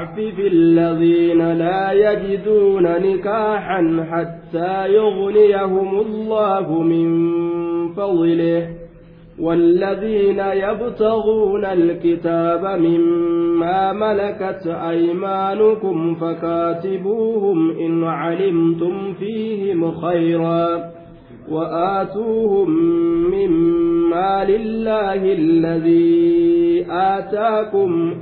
وليستعفف الذين لا يجدون نكاحا حتى يغنيهم الله من فضله. والذين يبتغون الكتاب مما ملكت أيمانكم فكاتبوهم إن علمتم فيهم خيرا وآتوهم مما لله الذي آتاكم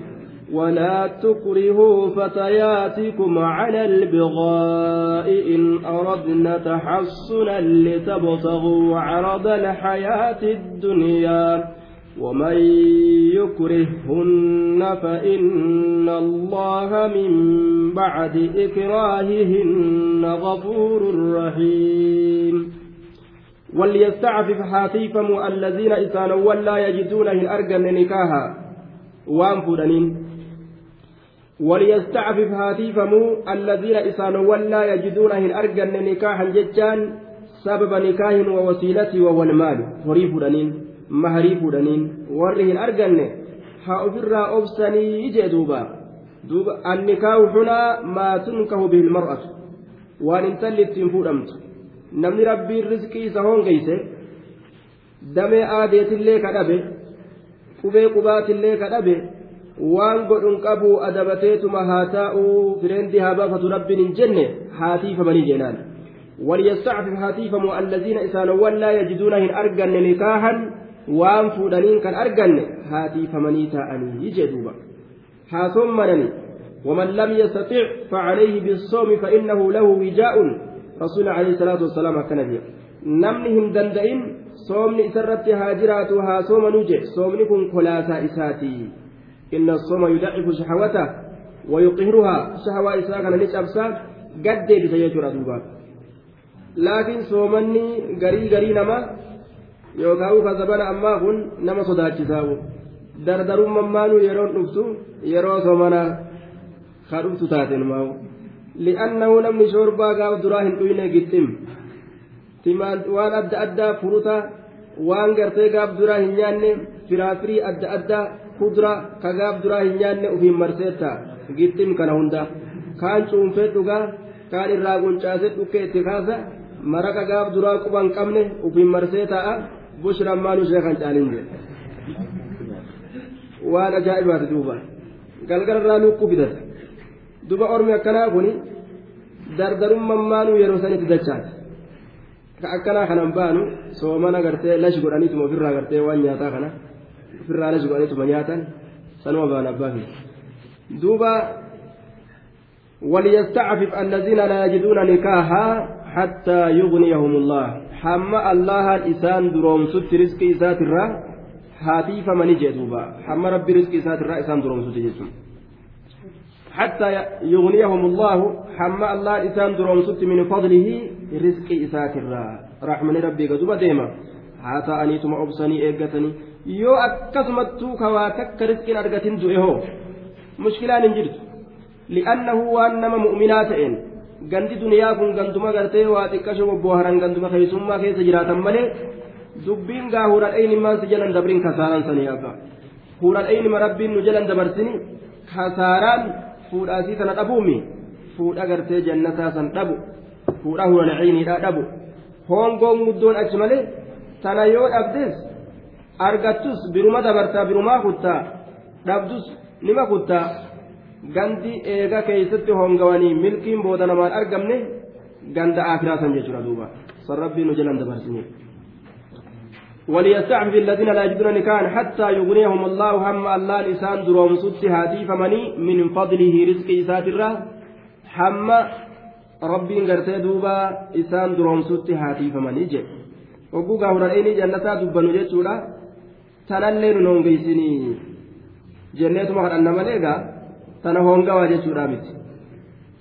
ولا تكرهوا فتياتكم على البغاء إن أردنا تحصنا لتبتغوا عرض الحياة الدنيا. ومن يكرههن فإن الله من بعد إكراههن غفور رحيم. وليستعفف حاتيفم الذين إسانوا ولا يجدون إن أرجن نكاها. وأنفرنين وليستعفف هاتيفموا الذين إسانوا ولا يجدون هن أرجن نكاحا ججان سبب نكاح ووسيلة والمال هريف دنين مهريف دنين. ورهن أرجن ها أفر أبسني يجدوبا دوبا. النكاح هنا ما تنكه به المرأة. وأن انتلت تنفودمت namni rabbiin rizqii isa hongeyse damee aadeetillee ka dhabe qubee qubaatillee ka dhabe waan godhun qabu adabateetuma haa taa'uu fireendi haa baafatu rabbiin hin jenne haatiifamanii jeenaan وليستعفف هاتيفم الذين إسانوا لا يجدون هن أرجن نكاحا وان فودنين كان أرجن هاتيفمني تاءني يجدوبا هاثم منني ومن لم يستطع فعليه بالصوم فإنه له وجاء رسول عليه الصلاة والسلام كان نمنهم دندئن صومني سرت هاجرات هاصوم نجي صومنكم خلاصة إساتي إن الصوم يضعف شهوته ويقهرها شهوة إساء كان نشأبسا قد بسيجر دوبا لكن صومني غري غري نما yookaan ka zabana ammaa kun nama sodaachisaa'u dardarummaan maanuu yeroon dhuftu yeroo somana ka dhuftu taateen maa'u li'annahu namni shoorbaa gaaf duraa hin dhuyne gixxim waan adda addaa furuta waan gartee gaaf duraa hin nyaanne firaafirii adda addaa kudura kagaaf duraa hin nyaanne ufiin marseetta gixxim kana hunda. Kaan cuunfee dhugaa kaan irraa guncaasee dhukkee itti kaasa maraqa gaaf duraa quban qabne ufiin marsee ta'a. Bushran maanu ishee kan caalin jedhe waan ajaa'ibaati duuba. Galgalarraa lukkuu fidata duba ormi akkanaa kun dardarummaan maanuu yeroo sanitti dachaata ka akkanaa kanan baanu soomana gartee lashi godhaniituma ofirraa gartee waan nyaataa kana ofirraa lashi godhaniituma nyaatan sanuma baan abbaa fi duuba وليستعفف الذين لا يجدون نكاحا حتى يغنيهم الله حما الله الإسان دروم ست رزق إسات الرا هاتي فمن جدوبا حما ربي رزق إسات الرا إسان دروم ست جسم حتى يغنيهم الله حما الله الإسان دروم ست من فضله رزق إسات الرا رحمن ربي قدوبا ديما إيقتني yoo akkasumattuu kawaa takka riskiin argatin du'e hoo mushkilaan hin jirtu li'annahu waan nama mu'minaa ta'een gandi duniyaa kun ganduma gartee waa xiqqasho bobbooharan ganduma keessummaa keessa jiraatan malee dubbiin gaa huradhayni maan si jalan dabrin kasaaraan sanii abba huradhaynima rabbiin nu jalan dabarsini kasaaraan fuudhaasii sana dhabuumi fuudha gartee jannataa san dhabu fuudha huradhayniidhaa dhabu hongoon guddoon achi malee tana yoo dhabdes argattus biruma dabartaa birumaa kuttaa dhabdus nima kuttaa gandi eega keeysatti hongawanii milkiin booda namaan argamne ganda aakiraa san jechuudha duuba san rabbiin nu jalan dabarsine وليستعفف الذين لا يجدون نكاحا حتى يغنيهم الله هم الله لسان دروم ست هاتي فمني من فضله رزق إساترة هم ربي غرتي دوبا إسان دروم ست هاتي فمني جي وقوقا هرائني جنتا دبنو جيتشولا tanallee nu hongeessinii jenneetuma kadhanna malee egaa tana hongawaa jechuudha miti.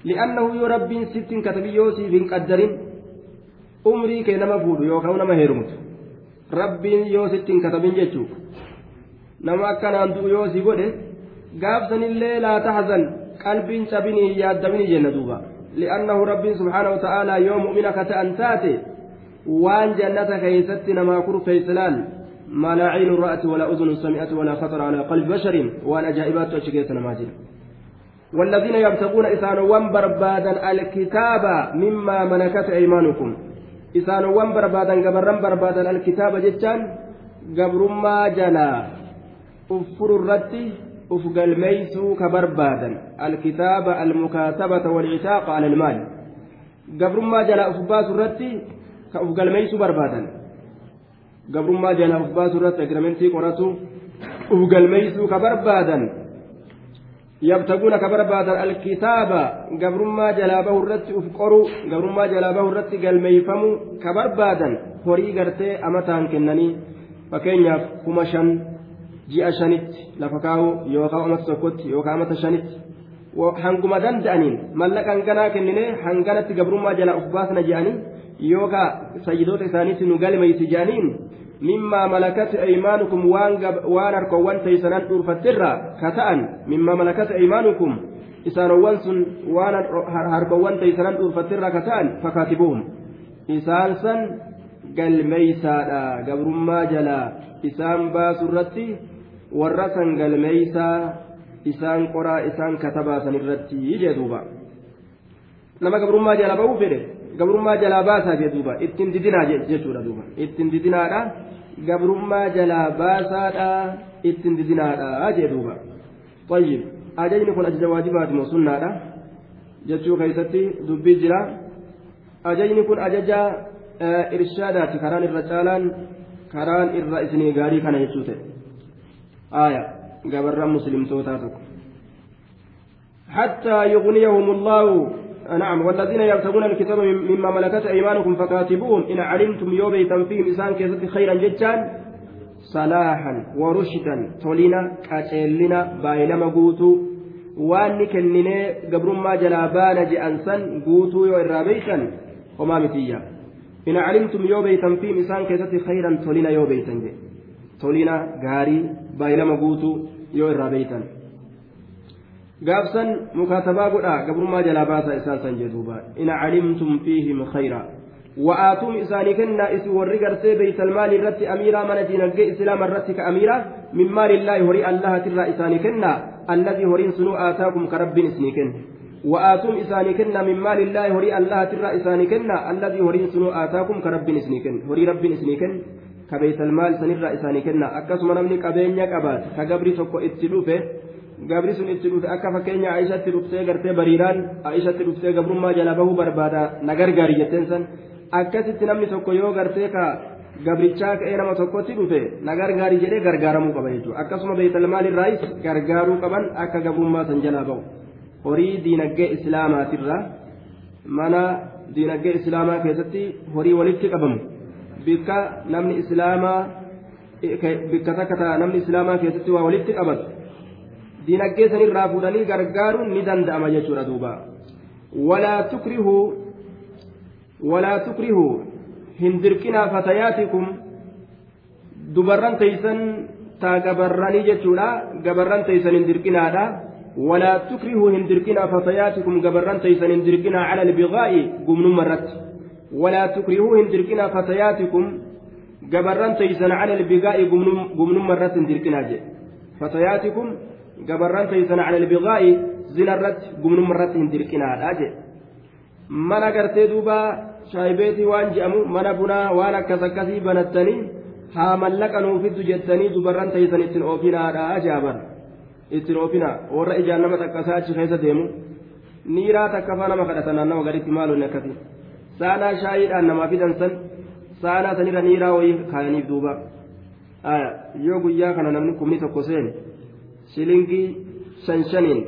Li'annahu yoo rabbiin sittiin katabi yoo siif hin qaddarin umrii kee nama fuudhu yookaan nama heerumtu. Rabbiin yoo sittiin katabin jechuudha. Nama akkanaan du'u yoo si godhe gaafsanillee laa tahzan qalbiin cabinii yaaddamini jenna duuba. Li'annahu rabbiin subhaanahu ta'aalaa yoo mu'mina ka ta'an taate waan jannata keessatti namaa kurfeeysilaan ما لا عين رأت ولا أذن سمعت ولا خطر على قلب بشر وأنا جائبات أشكيت ماجد والذين يبتغون إسانوان بربادا الكتاب مما ملكت أيمانكم. إسانوان بربادا قبرا بربادا الكتاب جتان قبرما جلا. أفر الرتي أفقل ميسو كبربادا الكتاب المكاتبة والعتاق على المال. قبرما جلا أفباس الرتي كأفقل ميسو بربادا قبرما جلا أفباس الرتي أجرمنتي قرأتو أفقل ميسو كبربادا يبتغون كبربادا الكتاب قبرما جلابه الرت أفقروا قبرما جلابه الرت قلميفموا كبربادا horii gartee amataan kennanii. Fakkeenyaaf kuma shan ji'a shanitti lafa kaa'u yookaan amata tokkotti yookaan amata shanitti. Hanguma danda'aniin mallaqaan ganaa kennine hanganatti gabrummaa jala uf baasna je'anii yookaan sayyidoota isaaniitti nu galmeeysi je'aniin mimmaa malakati aymaanukum waan harkowwan taysanan dhuurfattirra ka ta'an mimmaa malakati aymaanukum isaanowwan sun waan harkowwan taysanan dhuurfattirra ka ta'an fakaatibuhum isaan san galmeeysaadha gabrummaa jalaa isaan baasu irratti warra san galmeeysaa isaan qoraa isaan katabaasan irratti jee duuba nama gabrummaa jalaa ba'uu fedhe gabrummaa jalaa baasaa jee duuba ittiin didinaa jechuudha duuba ittiin didinaadha gabrummaa jalaa baasaadha ittiin didinaadha jee duuba طيب ajajni kun ajaja waajibaati moo sunnaadha jechuu keessatti dubbii jira ajajni kun ajaja irshaadaati karaan irra caalaan karaan irra isinii gaarii kana jechuu ta'e aaya gabarran muslimtootaa tokko حتى يغنيهم الله نعم والذين يبتغون الكتاب مما ملكت أيمانكم فكاتبوهم إن علمتم يوبيتا فيهم إسان كيست خيرا جتان صلاحا ورشدا تولينا كاتشيلنا بايلما قوتو waan kenninee gabrummaa jalaa baana je'an san guutuu yoo irraa beeytan homaa mitiyya in calimtum yoo beeytan fiim isaan keessatti khayran tolina gaarii baay'ilama guutuu yoo irraa beeytan. Gaafsan mukaatabaa godhaa gabrummaa jalaa baasaa isaan san jedhuuba in calimtum fiihim khayra. إساني كنا إسي ورقر بيت المال الرت أميرا من دينجي إسلام الرت كأميرا من مال الله هري الله ترى إساني كنا الذي هرين سنو آتاكم كرب إسني كن وآتوم إساني كنا من مال الله هري الله ترى إساني كنا الذي هرين سنو آتاكم كرب إسني كن هري رب إسني كن كبيت المال سنرى إساني كنا أكسم نمني كبين يكبات كقبري سوكو اتلوفه gabri sun itti dhufe akka fakkeenya aishatti dhuftee gartee bariiraan aishatti dhuftee gabrummaa jala bahuu barbaada na gargaari jetteen san akkasitti namni tokko yoo gartee ka gabrichaa ka'ee nama tokkotti dhufe na gargaari jedhee gargaaramuu qaba jechuudha akkasuma beekalmaalirraayis gargaaruu qaban akka gabrummaa san jalaa bahu horii diinaggee islaamaatirra mana diinaggee islaamaa keessatti horii walitti qabamu bikka namni islaamaa bikka takka namni islaamaa keessatti waa walitti qabatu. dinagdee sanirraa fuudhanii gargaaruun ni danda'ama jechuudha duuba walaa tukrihuu walaa tukrihuu hin dirqinaa fatayaatikum dubarran teeysan taa gabarranii jechuudha gabarran teeysan hin dirqinaadha walaa tukrihuu hin dirqinaa fatayaatikum gabarran teeysan hin dirqinaa cala albigaa'i gumnumma irratti dirqinaa fatayaatikum gabarran teeysan cala albigaa'i gumnumma irratti hin dirqinaa jedhe fatayaatikum gabarran teeysan cala albigaa'i zina irratti gumnumma irratti hin dirqinaadha jedhe mana gartee duuba shaayibeetii waan je'amu mana bunaa waan akkas akkasii banattanii haa mallaqa nuufiddu jettanii dubarran teeysan ittiin oofinaadha jaabar ittiin oofina warra ijaan nama xaqqasaa achi keessa deemu niiraa takka faa nama kadhata naannawa gaditti maalonni akkasii saanaa shaayiidhaan namaa fidan san saanaa sanirra niiraa wayii kaayaniif duuba yoo guyyaa kana namni kumni tokko seene shilingii shan shaniin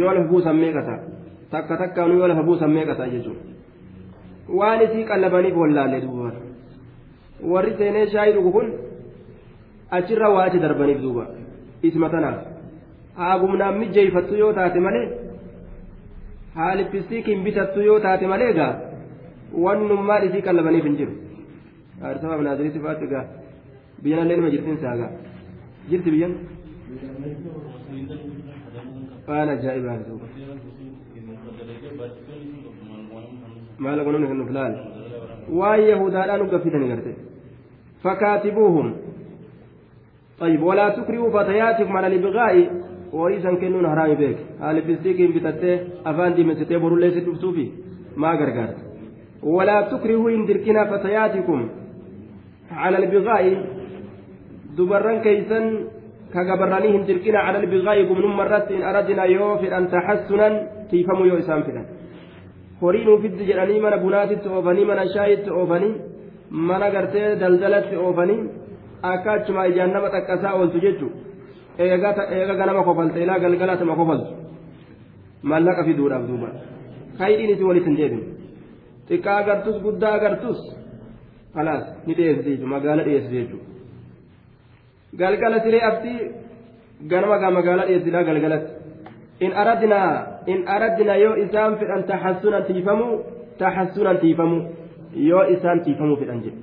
yoo lafa buusan meeqata takka takkaanuu yoo lafa buusan meeqata jechuudha waan isii qallabaniif wallaalle duuba warri seenee shaayii dhugu kun achirra waa achi darbaniif duuba isma tanaaf haagumnaan mijjeeyfattu yoo taate malee haa lippistiikiin bitattu yoo taate malee gaa wannummaan isii qallabaniif hin jiru aarisabaaf naaziriitti fa'aatti gaa biyyanallee nima jirtin saagaa jirti biyyan waan ajaa'ibaa ta'u maal gonuun kan nuuf laal waan yahudaadhaan uggaffitan garte فكاتبوهم طيب ولا تكرهوا فتياتكم على الابغاء horii san kennuun haraami beek haali bistiikiin bitattee afaan diimessitee borullee si dhuftuufi maa gargaarta walaa tukrihuu hin dirqinaa fatayaatikum على البغاء دبران كيسن كغبراني hin dirqina على البغاء قمن مرت إن أردنا يوفر أن تحسنا تيفموا يو إسام فدان horii nuufiddi jedhanii mana bunaatitti oofanii mana shaayitti oofanii mana gartee daldalatti oofanii akka achuma ijaan nama xaqqasaa ooltu jechuudha eega ganama kofalte ilaa galgalatuma kofaltu maallaqa fiduudhaaf duuba kaayidhiin isii walitti hin deebine xiqqaa agartus guddaa agartus. Kalaas ni dhiyeessite jechuudha magaala dhiyeessite jechuudha. Galgala siree aftii ganama gaa magaalaa dhiyeessilaa galgalatti. In aradnaa in aradna yoo isaan fedhan taxassunan tiifamuu taxassunan tiifamuu yoo isaan tiifamuu fedhan jedhe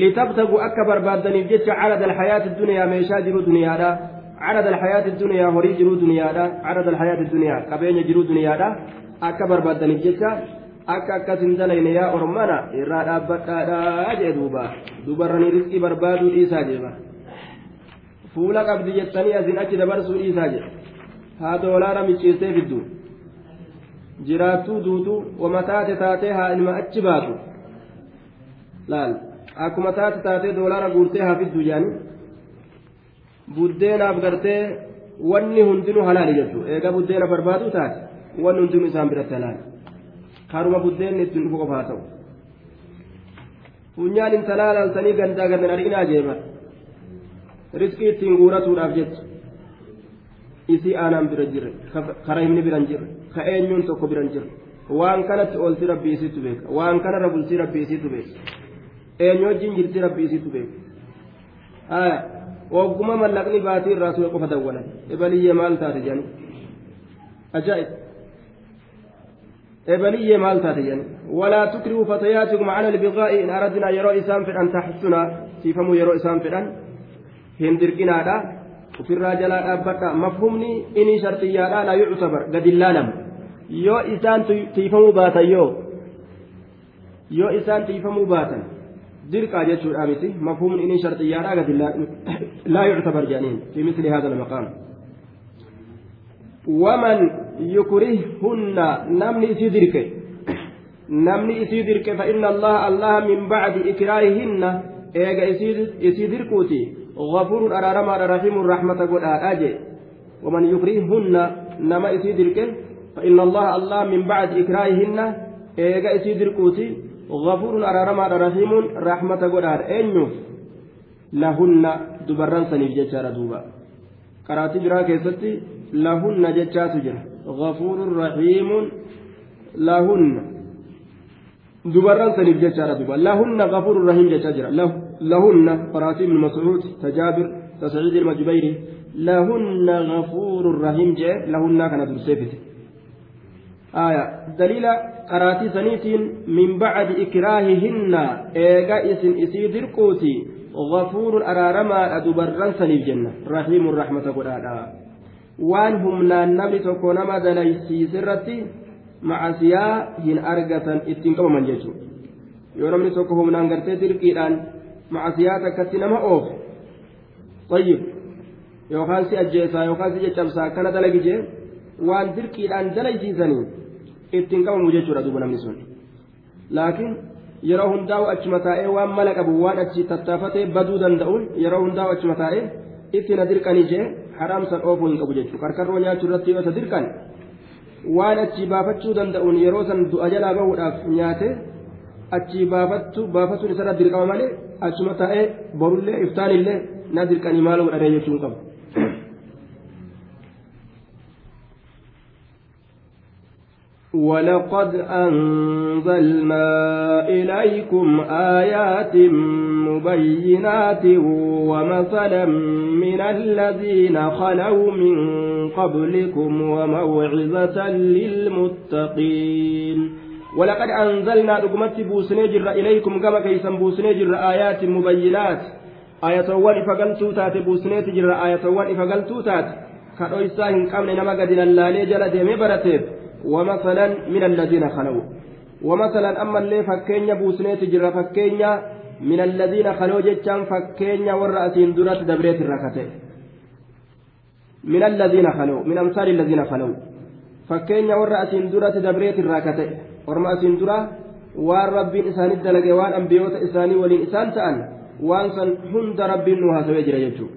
litabtaguu akka barbaaddaniif jecha carada alhayaati duniyaa meeshaa jiruu duniyaadha carada alhayaati duniyaa horii jiruu duniyaadha carada alhayaati duniyaa qabeenya jiruu duniyaadha akka barbaaddaniif jecha akka akkas hin dalayne yaa ormana irraa dhaabbadhaadhaa jee duuba. Dubarranii riskii barbaaduu dhiisaa jeeba fuula qabdi jettanii asin achi dabarsuu dhiisaa jedhe haa doolaara micciirtee fiddu. Jiraattuu duutu wama taate taatee haa ilma achi baatu. Laal akkuma taate taatee doolaara guurtee haa fiddu jaani. Buddeenaaf gartee wanni hundinuu halaali jechuudha eega buddeena barbaadu taate wanni hundinuu isaan biratti halaali karuma buddeenni ittiin dhufu qofaa ta'u. Funyaan intalaa laaltanii gandaa gandan arginaa jeeba riskii ittiin guuratuudhaaf jecha. Isii aanaan bira jirre kara himni biran jirre ka eenyuun tokko biran jirre. Waan kanatti oolti rabbi isiitu beeka. Waan kanarra bultii rabbi isiitu beeka. Eenyu wajjin jirti rabbi isiitu beeka. Haya ogguma mallaqni baatii irraa su'e qofa dawwalan ebaliyyee maal taate jedhani ajaa'ib ebaliyyee maal taate jedhani walaa tukrihu fatayaatikum cala albiqaa'i in aradnaa yeroo isaan fedhan taxsuna siifamuu yeroo isaan fedhan hin dirqinaadha ofirraa jalaa dhaabbadha mafhumni inni shartiyyaadha laa yuctabar gad hin laalamu yoo isaan tiifamuu baatan yoo yoo isaan tiifamuu baatan dirqaa jechuudha miti mafhumni inni shartiyyaadha gad laa yuctabar jedhaniin fi misli haadha almaqaam waman yukrihhunna namni isii dirqe namni isii dirqe fa inna allaha allaha min bacdi ikraahihinna eega isii dirquuti غفور أرارما رحيم رحمة قل آجي. ومن يكرههن نما إسيدرك. فإن الله الله من بعد إكراههن. إيغا إسيدركوتي. غفور أرارما رحيم رحمة قل أنيو. لهن دبران سنيف جتشار دوبا. قراتي جرا كيستي. لهن جتشات جرا. غفور رحيم لهن. دبران سنيف جتشار دوبا لهن غفور رحيم جتشار له لهن قراتي من مسعود تجابر تسعيد المجبيري. لهن غفور رحيم جاء لهن كان درسيفت آية. دليل قراتي سنيتين من بعد إكراههن. إيغا إسن إسيدر قوتي غفور أرارما أدبران سنيف جنة. رحيم الرحمة قرانا waan humnaan namni tokko nama dalaysiisirratti macasiyaa hin argatan ittiin qabaman jechuudha. Yoo namni tokko humnaan gartee dirqiidhaan macasiyaa takkatti nama oofu tayyib yookaan si ajjeesaa yookaan si caccabsaa akkana dalagijee waan dirqiidhaan dalaysiisanii ittiin qabamu jechuudha duuba namni sun. Laakiin yeroo hundaa'u achuma taa'ee waan mala qabu waan achi tattaafatee baduu danda'uun yeroo hundaa'u achuma taa'ee itti na dirqanii jee haraam san oofuu hin qabu jechuudha karkarroo nyaachuu irratti yoo isa dirqan waan achi baafachuu danda'uun yeroo san du'a jalaa bahuudhaaf nyaate achi baafachuun isarra dirqama malee achuma taa'ee borullee iftaanillee na dirqanii maal godhanii jechuun qabu. ولقد أنزلنا إليكم آيات مبينات ومثلا من الذين خلوا من قبلكم وموعظة للمتقين ولقد أنزلنا لقمت بوسنجر إليكم كما كيسا بوسنجر آيات مبينات آية وان فقلتو تات بوسنجر آية وان فقلتو تات كأويسا هن قمن نما قد لالي جلد مبرتب ومثلا من الذين خلوا ومثلا أما اللي فكينيا بوسنيت جرا فكينيا من الذين خلوا جتشان فكينيا والرأسين درات دبريت الركتين من الذين خلوا من أمثال الذين خلوا ta'e orma asiin dura waan rabbiin isaaniif dalage waan ambiyoota isaanii waliin isaan ta'an waan san hunda rabbiin nu haasawee jira jechuudha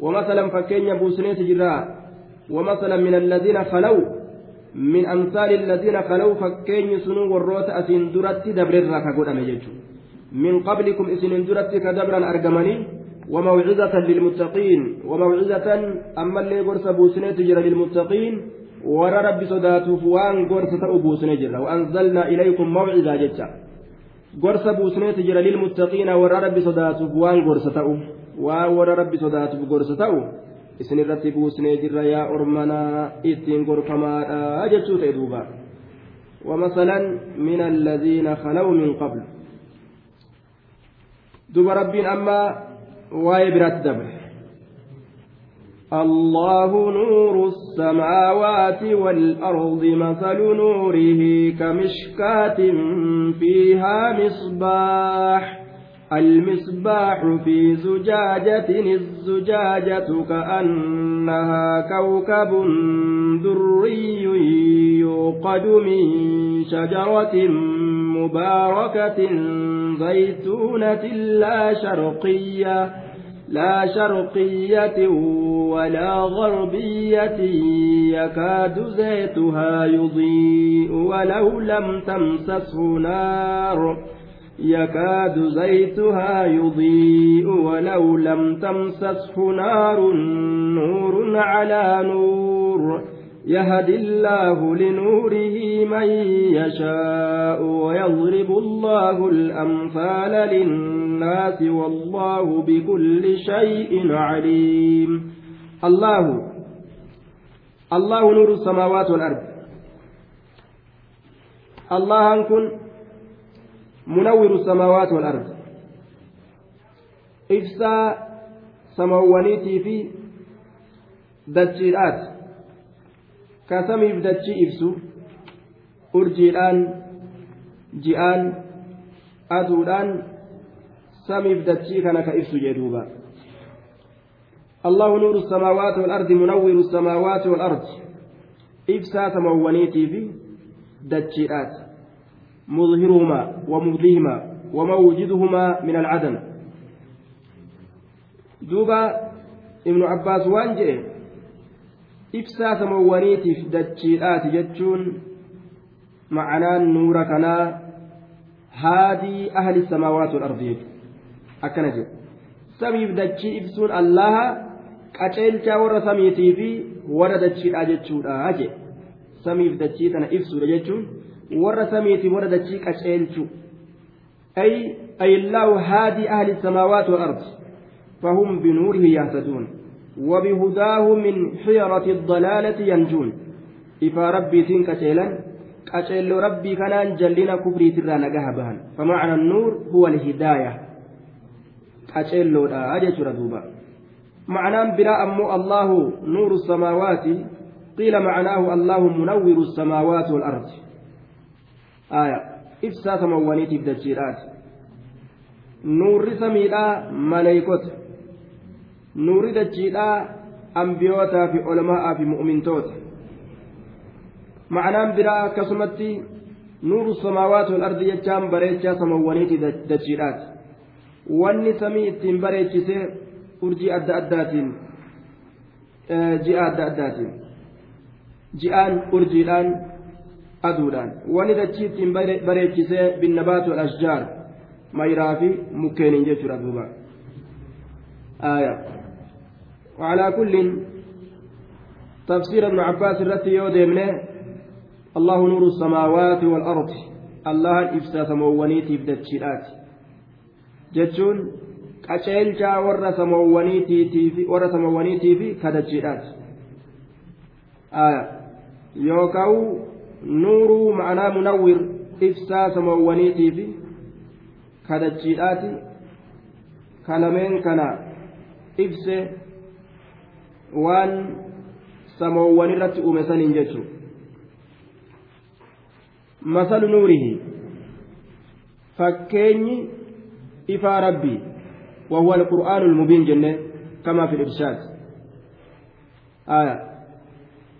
wamasalan fakkeenya buusneeti jirraa wamasalan min alladhiina khalaw min amsaali alladhiina khalaw fakkeenyi sunuu warroota asiin duratti dabreerraa ka godhame jechuudha min qablikum isinin duratti وموعظة للمتقين وموعظة أما اللي قرص بوسنة تجرى للمتقين sodaatuuf waan gorsa ta'u buusne jirra waanzalnaa ilaykum mawcidaa jecha gorsa buusneeti jira lilmuttaqiina warra rabbi sodaatuuf waan gorsa ta'u waan warra rabbi sodaatuuf gorsa ta'u isin irratti buusnee jirra yaa ormanaa ittiin gorfamaadha jechuu ta'e duuba. ومثلا من الذين خلوا من قبل دوب ربين أما واي برات دبر الله نور السماوات والأرض مثل نوره كمشكاة فيها مصباح المصباح في زجاجة الزجاجة كأنها كوكب دري يوقد من شجرة مباركة زيتونة لا شرقية لا شرقية ولا غربية يكاد زيتها يضيء ولو لم تمسسه نار. يكاد زيتها يضيء ولو لم تمسسه نار نور على نور. يهدي الله لنوره من يشاء ويضرب الله الأمثال للناس والله بكل شيء عليم. الله الله نور السماوات والأرض. الله أنكن منور السماوات والأرض. إفسا سموانيتي في دجيرات dachii ibsu urjiidhaan ji'aan aduudhaan samiif dachii kana ka ibsu jedhuuba الله نور السماوات والأرض منور السماوات والأرض. إبسا سموانيتي في دجيرات مظهرهما ومبديهما وموجدهما من العدم دوبا ابن عباس samawwaniitiif dachiidhaati jechuun ma'anaan nuura kanaa haadii ahli samaawaati wal ardi jechuudha akkana jedhu samiif dachii ibsuun allaha qaceelchaa warra samiitii fi warra dachiidhaa jechuudha jedhe samiif dachii tana ibsuudha jechuun warra samiitiif warra dachii qaceelchu ay ayillaahu haadii ahli samaawaati wal ardi fahum binuurihi yahtaduun. وبهداه من حيرة الضلالة ينجون إفا ربي تين كتيلا قتل ربي كان جلنا كبري ترى نجاها بهن فمعنى النور هو الهداية لا أجت ردوبا معنى بلا أمو الله نور السماوات قيل معناه الله منور السماوات والأرض ibsaa samawwaniitiif dachiidhaati nuurri samiidhaa maleeykota nuurri dachiidhaa ambiyootaa fi olma'aa fi mu'umintoota macnaan biraa akkasumatti nuuru samaawaati wal ardi jechaan bareechaa samawwaniitiif dachiidhaati wanni samii ittiin bareechisee urjii adda addaatiin eh, ji'a adda addaatiin ji'aan urjiidhaan. Aduudhaan wanni dachii ittiin bareechisee binnabaatu ashjaar mayiraa fi mukkeeniin jechuudha duuba aayaa وعلى كل تفسير ابن عباس الرتي يوديمنه الله نور السماوات والأرض الله إفسا سموونيتي بدتشيرات جتشون qaceelchaa warra samawwaniitii fi kadachiidhaati yookaan nuuruu ma'anaa munawwir ibsaa samawwaniitii fi kadachiidhaati kanameen kana ibse waan samoowwan irratti uume saniin jechuudha masalu nuurihi fakkeenyi ifaa rabbii وهو القرآن المبين جنة كما في الإرشاد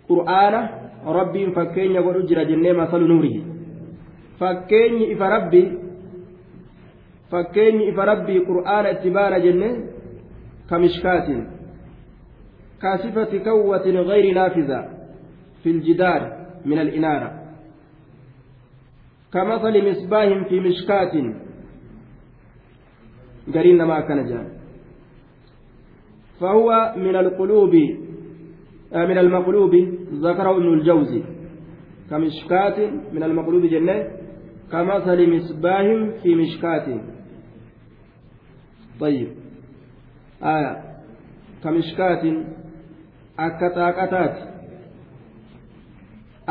qur'aana rabbiin fakkeenya godhu jira jennee masalu nuurihi fakkeenyi ifa rabbii fakkeenyi ifa rabbii qur'aana itti baana jenne kamishkaatiin كاسفة كوة غير نافذة في الجدار من الإنارة كمثل مصباح في مشكاة قرين ما كان جان فهو من القلوب آه، من المقلوب ذكره ابن الجوزي كمشكاة من المقلوب جنة كمثل مصباح في مشكاة طيب آية كمشكاة akka xaaqataati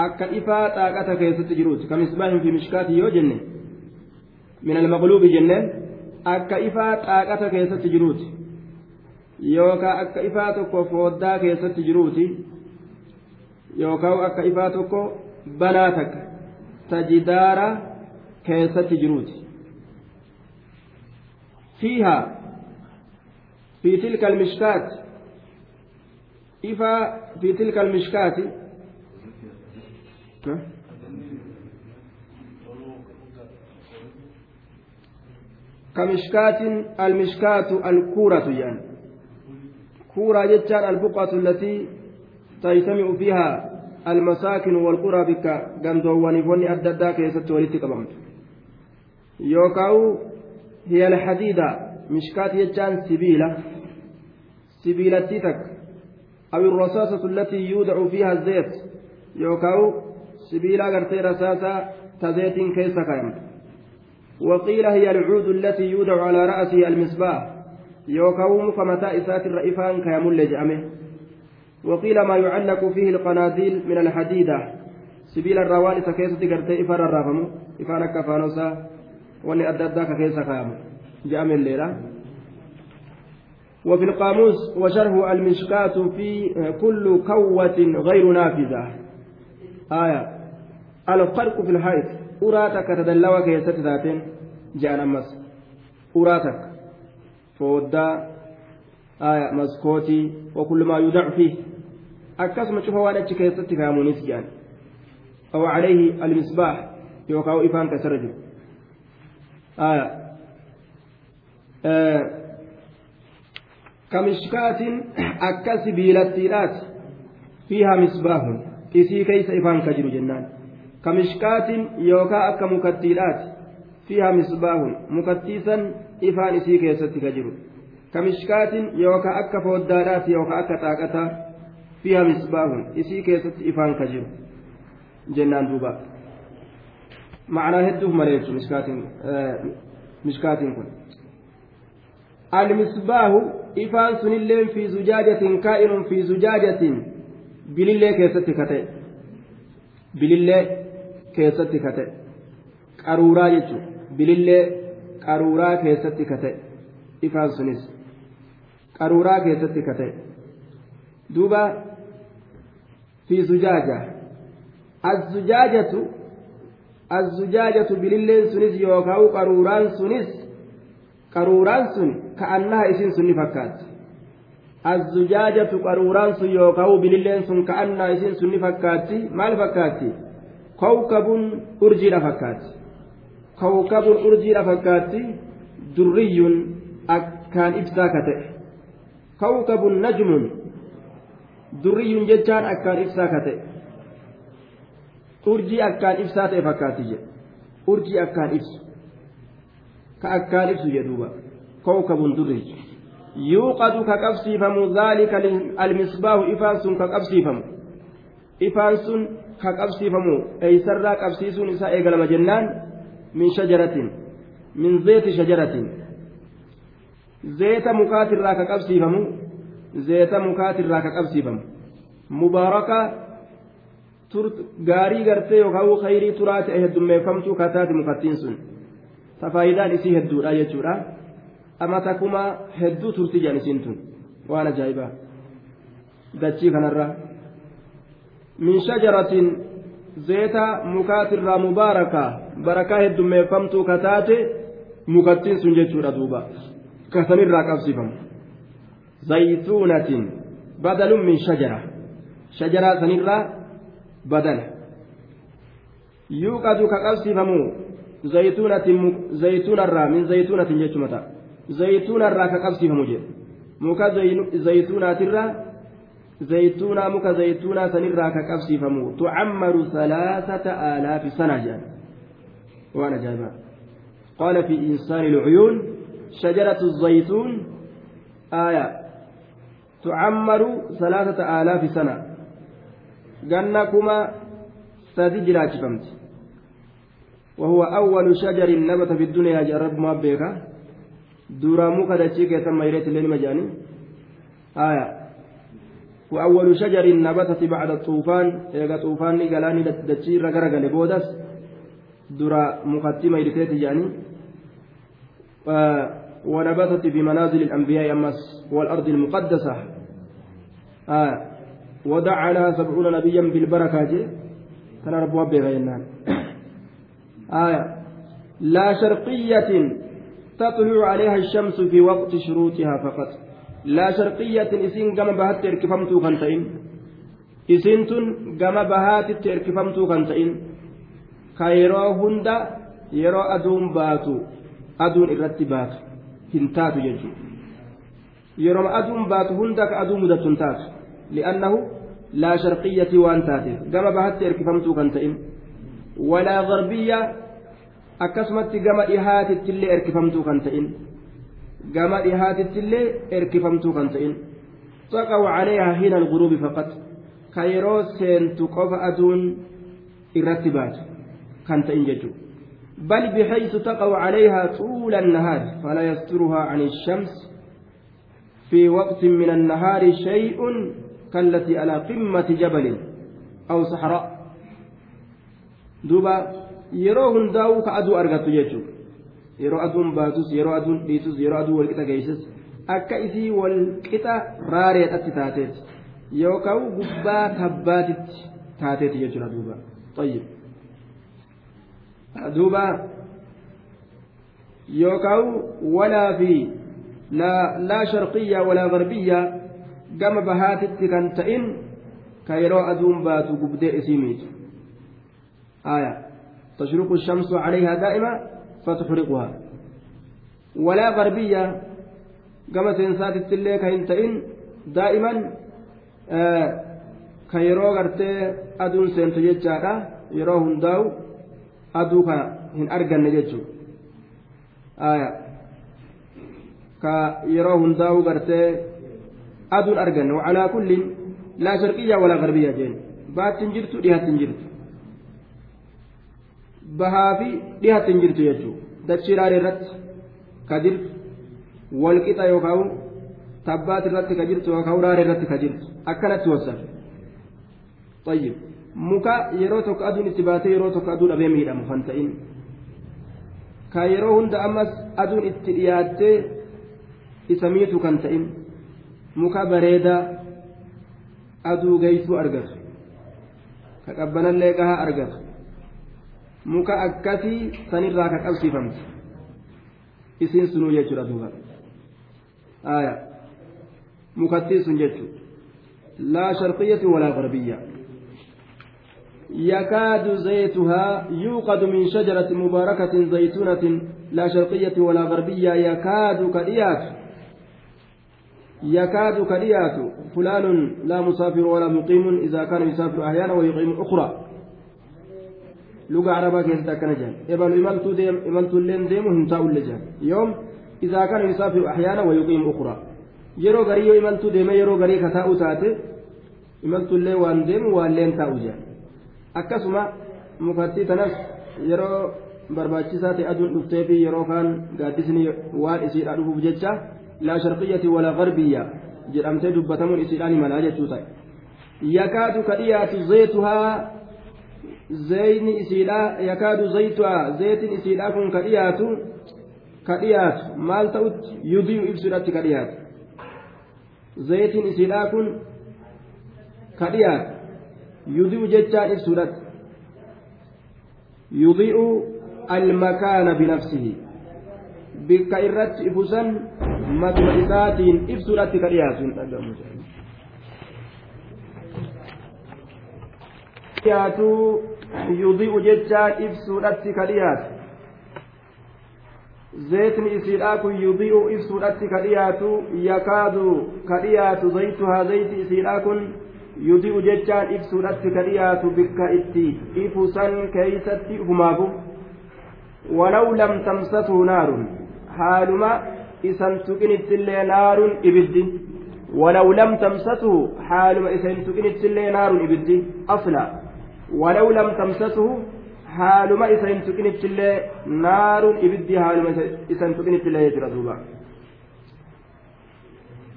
akka ifaa xaaqata keessatti jiruuti kamisbaahin fi mishkaati yoo jenne min almaqluubi jenneen akka ifaa xaaqata keessatti jiruuti yookaan akka ifaa tokko fooddaa keessatti jiruuti yookaan akka ifaa tokko banaa takka tajidaara keessatti jiruuti fiihaa fi tilka almishkaati إفا في تلك المشكاة كمشكاة المشكاة الكورة يعني كورة جتان البقعة التي تجتمع فيها المساكن والقرى بك غندواني فوني أددا كيست ولدت قبمت يوكاو هي الحديدة مشكاة جتان سبيلة. سبيلة تك أو الرصاصة التي يودع فيها الزيت. يوكاو سبيلا غرتي رصاصة تزيت كيس كايم وقيل هي العود التي يودع على رأسه المصباح. يوكاو مكمتا إسات الرئيفان كيمل لجأمه. وقيل ما يعلق فيه القناديل من الحديدة. سبيل الروان سكيسة غرتي إفار الرافم إفانك فانوسا واني أددك كيس كايم جأمه الليلة. وفي القاموس وشرح المشكاة في كل كوة غير نافذة. آية. الفرق في الحيط أراتك تدلوا كيست ذاتين. جاء نمس. أراتك فودا آية. مسكوتي. وكل ما يودع فيه. أكسم شوفوا وأنا كيست كامونيس جان أو عليه المصباح يوقع إفان كسرج آية آه kamishkaatin akka sibiilattiidhaati fiihaa misbaahun isii keeysa ifaan ka jiru jennaan kamishkaatin yookaa akka mukattiidhaati fiihaa misbaahun mukattiisan ifaan isii keessatti ka jiru kamishkaatin yookaa akka fooddaadhaati yookaa akka xaaqataa fiihaa misbaahun isii keessatti ifaan ka jiru jennaan duuba. Ma'anaa hedduuf maleessu mishkaatiin kun. المصباح إفان سنلين في زجاجة كائن في زجاجة بلله كيست كتئ بلله كيست كتئ قرورا جتو بلله قرورا كيست كتئ إفان سنس قرورا كيست كتئ دوبا في زجاجة. الزجاجة الزجاجة بللين سنس يوكاو قروران سنس. قروران سن كأنها إسن سن فكات. الزجاجة قروران سن يوكاو بللين سن كأنها إسن سن فكات ما الفكات كوكب أرجي لفكات كوكب أرجي لفكات دري أكان إبساكته. كوكب نجم. durriyyuun jechaan akkaan ibsaa kate. Urjii akkaan ibsaa ta'e fakkaati jedhe urjii akkaan ibsu. Ka akkaan ibsu jedhuuba kowkabun durriyyu yuuqadu ka qabsiifamu zaalika almisbaahu ifaan sun ka qabsiifamu. Ifaan sun ka qabsiifamu eeysarraa qabsiisuun isaa eegalama jennaan min shajaratin min zeeti shajaratin. Zeeta mukaatirraa ka qabsiifamu zeeta mukaatirraa ka qabsiifamu mubaaraka gaarii gartee yookaan khayrii turaa ta'e heddummeeffamtuu kataati mukattiin sun. Tafaayidaan isii hedduudha jechuudha. Amata kuma hedduu turti jedhan isiin tun. Waan ajaa'ibaa dachii kanarraa min shajaratin zeeta mukaatirraa mubaarakaa barakaa heddummeeffamtuu kataate mukattiin sun jechuudha duuba. Kasanirraa qabsiifamu. Zaytuunatin badalun min shajara shajaraa sanirraa badala yuuqadu ka qabsiifamu zaytuunarraa min zaytuunatin jechuma ta'a zaytuunarraa ka qabsiifamu jedhe muka zaytuunaatirraa zaytuunaa muka zaytuunaa sanirraa ka qabsiifamu tucammaru salaasata aalaafi sana jedhan waan ajaa'ibaa qaala fi insaani lcuyuun shajaratu zaytuun aaya tucammaru salaasata aalaafi sana ganna kuma sadi jiraachifamti وهو أول شجر نبت في الدنيا جرب ما بيكا دورا مكا دتشيك ثم يريت الليل مجاني آية. وأول شجر نبتت بعد الطوفان. إيغا طوفان قالاني دتشي رقرق لبودس دورا مقدمة يريت جاني. ونبتت في منازل الأنبياء أمس والأرض المقدسة. آية ودعا لها سبعون نبيا بالبركة كان رب وبيغا ينان آية لا شرقية تطلع عليها الشمس في وقت شروطها فقط. لا شرقية إسين كما بهات تركفمتو كنتين إسين تن كما بهات تركفمتو كنتين كايرو هندا يرو أدون باتو. أدون إرتي باتو. هنتاتو يجو. يرو أدون باتو هندا كأدون مدتون تاتو. لأنه لا شرقية وان تاتي كما garbiyya akkasumatti gama dhihaatittillee erkifamtuu kan ta'in gama dhihaatittillee erkifamtuu kan ta'in taqaw caleehaa hina alguruubi faqat ka yeroo seentu qofa aduun irratti baatu kan ta'in jechuu بل بحيث تقع عليها طول النهار فلا يسترها عن الشمس في وقت من النهار شيء كالتي على قمة جبل أو صحراء yeroo hundaa'uu ka aduu argattu jechuudha yeroo aduun baatus yeroo aduun dhiitus yeroo aduu walqixa geessus akka isii walqixa raareedhatti taateeti yookaan gubbaa tabbaatitti taateeti jechuudha duuba xayyib duuba yookaan walaa fi laa sharqiyyaa walaa garbiyyaa gama bahaatitti kan ta'in ka yeroo aduun baatu gubdee isii miitu. Aya. Tashruqu shamsu calayhaa daa'ima fatuxriquhaa walaa garbiya gama seensaatitti illee ka hin ta'in daa'iman ka yeroo gartee aduun seentu jechaadha. Yeroo hundaa'u aduu kana hin arganne jechuu aya. Ka yeroo hundaa'u gartee aduun arganne wacalaa kullin laa sharqiyyaa walaa garbiyaa jeen baattin jirtu dhihaattin jirtu bahaa fi dhihaatti hin jirtu jechuudha dachii raaree irratti ka jirtu walqixa yookaan tabbaat irratti ka jirtu yookaan raaree irratti ka jirtu akkanatti wasan tayyib muka yeroo tokko aduun itti baatee yeroo tokko aduu dhabee miidhamu kan ta'in ka yeroo hunda ammas aduun itti dhiyaattee isa miitu kan ta'in muka bareedaa aduu geessuu argatu ka qabbanallee gahaa argatu muka akkasii sanirraa ka qabsiifamte isiin sunuu jechuudha duuba aya mukattii sun jechu laa sharqiyyati walaa garbiyya يكاد زيتها يوقد من شجرة مباركة زيتونة لا شرقية ولا غربية يكاد كريات يكاد كريات فلان لا مسافر ولا مقيم إذا كان يسافر أحيانا ويقيم أخرى luga arabaa keessatti akkana jedhan ebalu imaltuu imaltuulleen deemu hin taa'ulle jedhan yoom isaa kana yusaafiru ahyaana wayuqiimu ukura yeroo garii yoo imaltuu deeme yeroo garii ka taa'u taate imaltuullee waan deemu waanleen taa'u jedhan akkasuma mukattii tanas yeroo barbaachisaa ta'e aduun dhuftee fi yeroo kaan gaaddisni waan isiidhaa dhufuuf jecha laa sharqiyyati walaa garbiyya jedhamtee dubbatamuun isiidhaan imalaa jechuu ta'e yakaadu ka dhiyaatu zeetuhaa zeyni isiidha yakaadu zaytuha zeetin isiidha kun ka dhiyaatu ka dhiyaatu maal ta'utti yudiyu ibsuudhatti ka dhiyaatu zeetin isiidha kun ka dhiyaatu yudiyu jechaan ibsuudhatti ifusan matuma isaatiin ibsuudhatti ka dhiyaatu hin dhagamu dhiyaatu yudi'u jechaan ibsuudhatti ka dhiyaatu. Zeetni isiidhaa kun yudi'u ibsuudhatti ka dhiyaatu yakaadu ka dhiyaatu zaytuhaa zayti isiidhaa kun yudi'u jechaan ibsuudhatti ka dhiyaatu bikka itti ifu san keeysatti ufumaafu walaw lam tamsatu naarun haaluma isan tuqinittillee naarun ibiddi walaw lam tamsatu haaluma isan tuqinittillee naarun ibiddi asla walaw lam tamsatu haaluma isa hin tuqinittillee naaruun ibiddi haaluma isa hin tuqinittillee jechuudha duuba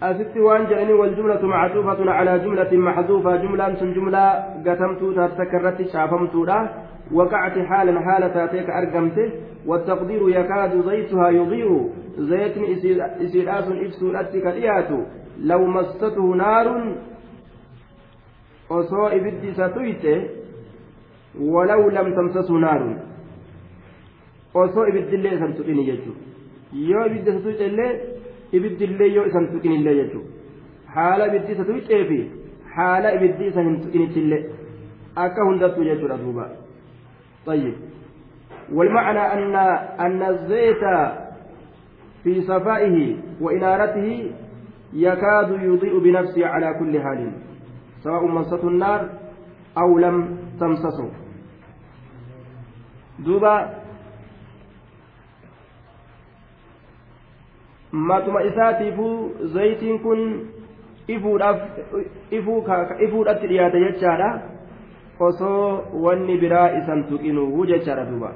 asitti waan jedhanii waljumlatu macduufatun calaa jumlatin maxduufa jumlaan sun jumlaa gatamtuu taattakka irratti shaafamtuudha وقعت حالا حالة تاتيك أرقمته والتقدير يكاد زيتها يضيء زيت إسيرات إفسون أتك لو مسته نار tuyte walaw lam tamsasu naarun osoo ibiddillee isan tuqini jechuudha yoo ibiddi isa tuyce illee ibiddillee yoo isan tuqinillee jechuudha haala ibiddi isa tuycee fi haala ibiddi isa hin tuqinittillee akka hundattuu jechuudha duuba طيب والمعنى أن أن الزيت في صفائه وإنارته يكاد يضيء بنفسه على كل حال سواء مسته النار أو لم تمسسه دوبا matuma isaatiifuu zayitiin kun ifuudhatti dhiyaate jechaadha osoo wanni biraa isan tuqinuu jechaadha duuba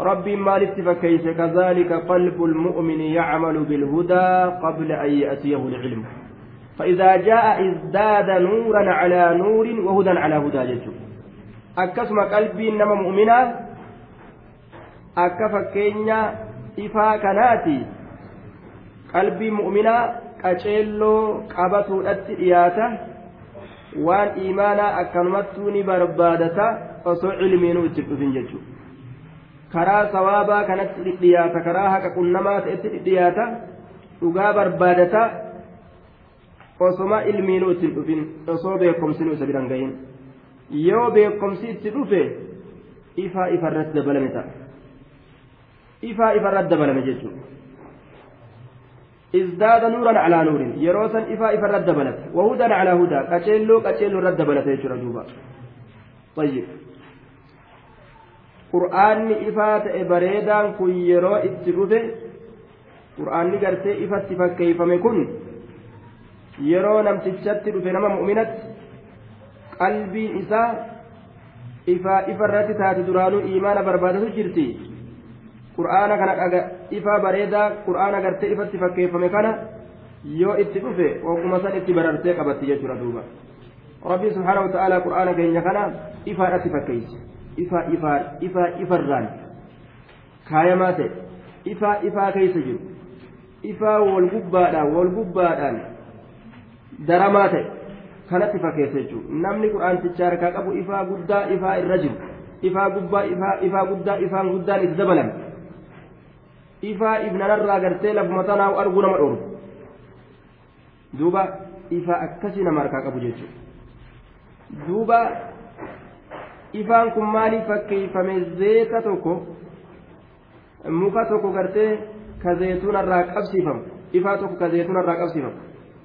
ربي مالك فكيف كذلك قلب المؤمن يعمل بالهدى قبل أن يأتيه العلم فإذا جاء ازداد نورا على نور وهدى على هدى جدّ أكسم قلبي إنما مؤمنا akka fakkeenya ifaa kanaati qalbii mu'minaa qaceelloo qabatuudhatti dhiyaata waan imaanaa akkanumattuu ni barbaadata osoo cilmiinuu itti karaa sawaabaa kanatti dhiyaata karaa haqa qunnamaa ta'etti dhiyaata dhugaa barbaadata osoma ilmiinuu itti dhufin osoo beekomsinuu isa biran gahin yoo beekomsi itti dhufe ifaa ifarratti dabalame ta'a ifaa ifarratti dabalame jechuudha. ازداد نورا على نور يروسا إفا إفا رد بلت وهدى على هدى قتلوا قتلوا رد بلت يجرى دوبا طيب qur'aanni ifaa ta'e bareedaan kun yeroo itti dhufe qur'aanni gartee ifatti fakkeeyfame kun yeroo namtichatti dhufe nama mu'minatti qalbiin isaa ifaa ifarratti taate duraanuu imaana barbaadatu jirti. Qur'aana kana ifaa bareedaa qur'aana gartee ifatti fakkeeffame kana yoo itti dhufe oguma san itti barartee qabatti jechuudha duuba. Rabbii subhaanahu wa ta'aalaa qur'aana keenya kana ifaadhatti fakkeeyse ifaa ifaa ifaa ifarraan. Kaayamaa ta'e. Ifaa ifaa keessa jiru. Ifaa wal gubbaadhaan wal gubbaadhaan daramaa ta'e. Kanatti fakkeessa jechuudha namni qur'aantichaa harkaa qabu ifaa guddaa ifaa irra jiru. Ifaa gubbaa ifaa guddaa ifaan guddaan itti dabalan ifaa ibnanarraa gartee lafuma tanaa arguu nama dhoorgu duuba ifaa akkasii nama harkaa qabu jechuudha duuba ifaan kun maaliif fakkeeffame zeeta tokko muka tokko gartee ka zeetunarraa qabsiifamu ifaa tokko ka zeetunarraa qabsiifamu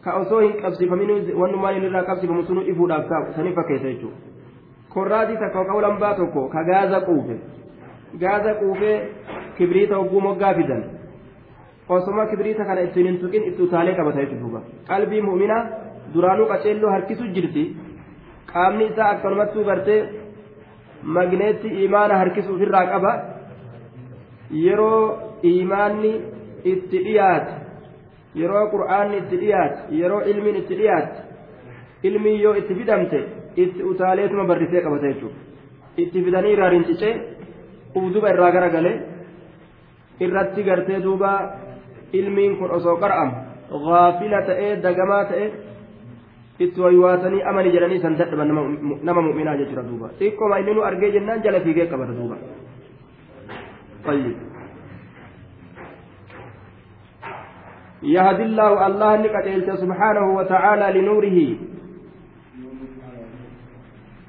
ka osoo hin qabsiifamin wannumaan irraa qabsiifamu sunu ifuudhaaf ta'u sanii fakkeessa jechuudha korraatii takka ka lambaa tokko ka gaaza quufe gaaza quufee kibriita hogguu moggaa fidan osoma kibriita kana ittiin hin tuqin itti utaalee qabata jechuudha qalbii mu'minaa duraanuu qaceelloo harkisu jirti qaamni isaa akkanumattuu gartee magneetti imaana harkisu ofirraa qaba. Yeroo imaanni itti dhiyaate yeroo qur'aanni itti dhiyaate yeroo ilmiin itti dhiyaate ilmiin yoo itti fidamte itti utaaleetuma barrisee qabata jechuudha. Itti fidanii irraa rincicee ufduba irraa gara galee irratti gartee duuba ilmiin kun osoo qara'amu gaafila ta'ee dagamaa ta'e itti waywaatanii amani jedhanii san dadhaban nama mu'minaa jechuudha duuba xiqqooma inni nu argee jennaan jala fiigee qabata duuba. يهدي الله الله نكتلت سبحانه وتعالى لنوره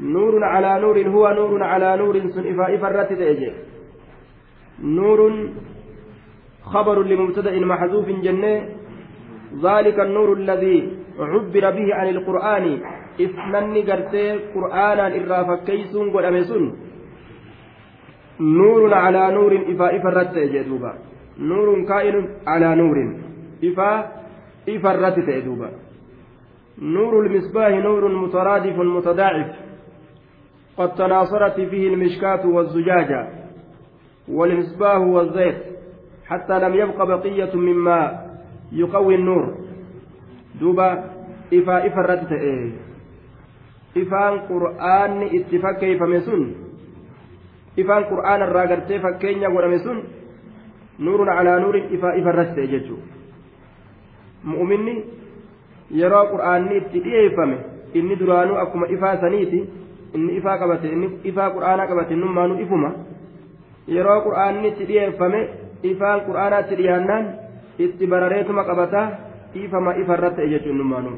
nuurun calaa nuurin sun ifaa ifa irratti ta'e jee nuurun خبر لمبتدأ محذوف جنة ذلك النور الذي عبر به عن القرآن. إثنان قرتي قرآنا إرافا كيسون قد نور على نور إفا إفا الرت جدوبا. نور كائن على نور إفا إفا جدوبا. نور المصباح نور مترادف متضاعف. قد تناصرت فيه المشكاة والزجاجة والمصباح والزيت حتى لم يبق بقية مما يقوي النور. duuba ifaa ifarratti ta'e ifaan qur'aanni itti fakkeeffame sun ifaan qur'aana irraa gartee fakkeenya godhame sun nuurun alaa nuurin ifaa ifarratti ta'e jechuudha mu'uminni yeroo qur'aanni itti dhiyeeffame inni duraanuu akkuma ifaa saniiti inni ifaa qabate inni ifaa qur'aanaa qabate innummaanuu ifuma yeroo qur'aanni itti dhiyeeffame ifaan qur'aanaatti dhiyaannaan itti barareetuma qabataa. ifama ifarra ta'e jechuun nummaanuu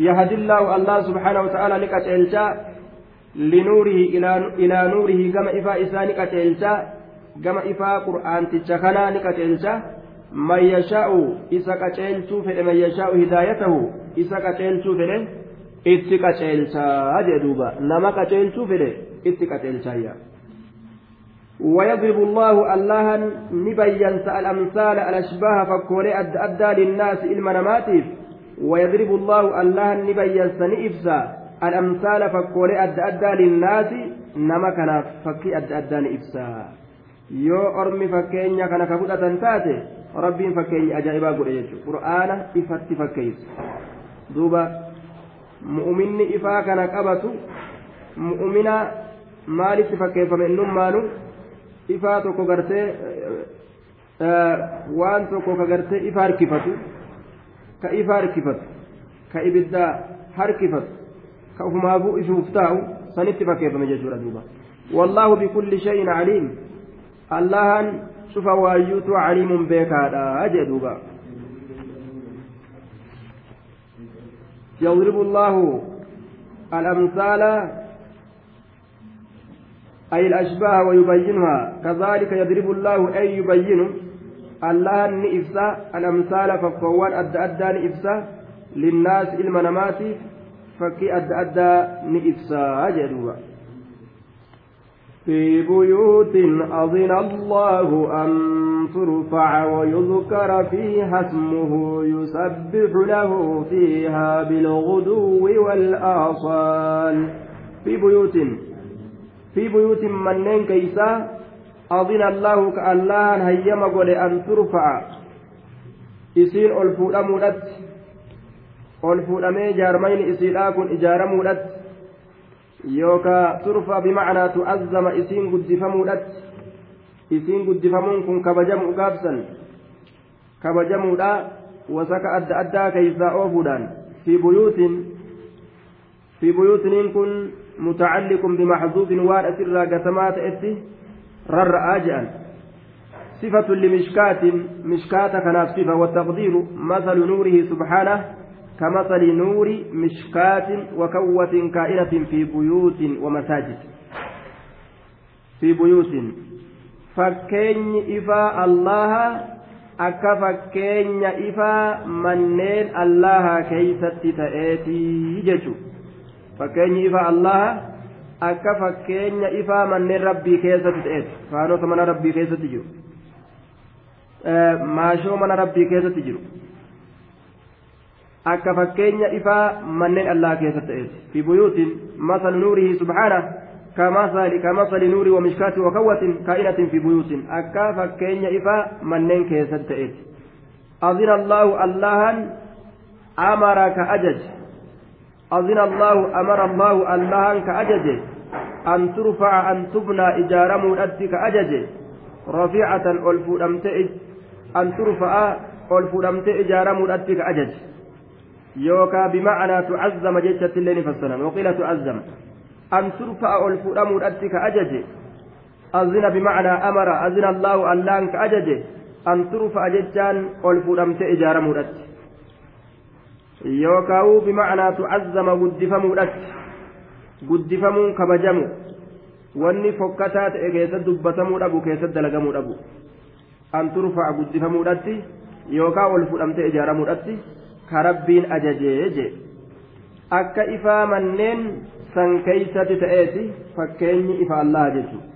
يهدي الله الله سبحانه وتعالى نكتلشا لنوره إلى نوره كما إفا إسا نكتلشا كما إفا قرآن تتشكنا نكتلشا man yashaa'u isa qaceelchuu fedhe man yashaa'u hidaayatahu isa qaceelchuu fedhe itti qaceelchaa jee duuba nama qaceelchuu fedhe itti qaceelchaayya ويضرب الله اللها نبين الأمثال الأشباه فكولي أد أدى للناس إلما نماتيف. ويضرب الله اللها نبين سنئفسا الأمثال فكولي أد أدى للناس نما كان فكي أد أدى نئفسا يو أرمي فكينيا كان كفوتة تاتي rabbiin fakkeenya ajaa'ibaa godhe jechuudha qur'aana ifatti fakkeessa duuba mu'uminni ifaa kana qabatu mu'umina maalitti fakkeeffame innummaanu ifaa tokko gartee waan tokko ka gartee ifa harkifatu ka ifa harkifatu ka ibiddaa harkifatu ka ufumaafuu ifuuf taa'u sanitti fakkeeffame jechuudha duuba wallaahu bikulli shay'in caliim allahan cufa waayyuutu caliimun beekaadha jee duuba يضرب الله الأمثال أي الأشباه ويبينها. كذلك يضرب الله أي يبين الله نئفسا الأمثال فقوان أدى أدى نئفسا. للناس المنامات فكي أدى أدى نئفسا جدوبا. في بيوت أذن الله أن ترفع ويذكر فيها اسمه يسبح له فيها بالغدو والآصال. في بيوت في بيوت منين كيسا أذن الله كالله هيما قل أن ترفع isiin ol fuudhamuudhatti ol fuudhamee jaarmayni isiidhaa kun ijaaramuudhatti yookaa turfa bimacnaa tu'azzama isiin guddifamuudhatti isiin guddifamuun kun kabajamu gaabsan kabajamuudha wasaka adda addaa keeysaa oofuudhaan fi buyuutin fi buyuutiniin kun mutacalliqun bimaxzuufin waan asirraa gatamaa ta'etti rarra'aa je'an صفة لمشكاة مشكاة كناف صفة والتقدير مثل نوره سبحانه كمثل نور مشكاة وكوة كائنة في بيوت ومساجد في بيوت فكين إفا الله akka fakkeenya ifaa manneen allaha keeysatti ta'eetii jechu fakkeenyi ifaa allaha akka fakkeenya ifaa manneen rabbii keessatti ta'eeti faanota mana rabbii keessatti jiru maashoo mana rabbii keessatti jiru akka fakkeenya ifaa manneen allaa keessatti ta'eeti fi buyuutin masal nuurihi subhaana كمثل كمثل نور ومشكاة وكوة كائنة في بيوت أكا فكين إفا منين كيسد تئت أذن الله الله أمر كأجج أذن الله أمر الله الله كأجج أن ترفع أن تبنى إجارة مؤدت كأجج رفيعة ألفودمت أن ترفع ألفودمت إجارة مؤدت كأجج يوكا بمعنى تعزم جيشة الليل فالسنة وقيل تعزم. أن ترفع الفؤام أتك أجج أذن بمعنى أمر أذن الله أن كأجج أن ترفع ججان الفؤام تإجار مرت yookaan bimacnaa tucazzama guddifamuudhatti guddifamuun kabajamu wanni fokkataa ta'e keessatti dubbatamuu dhabu keessatti dalagamuu dhabu an turfa'a guddifamuudhatti yookaan ol fudhamtee ijaaramuudhatti ka rabbiin ajajee je akka ifaa manneen san keeysatti ta'eeti fakkeenyi ifa allaha jechuudha.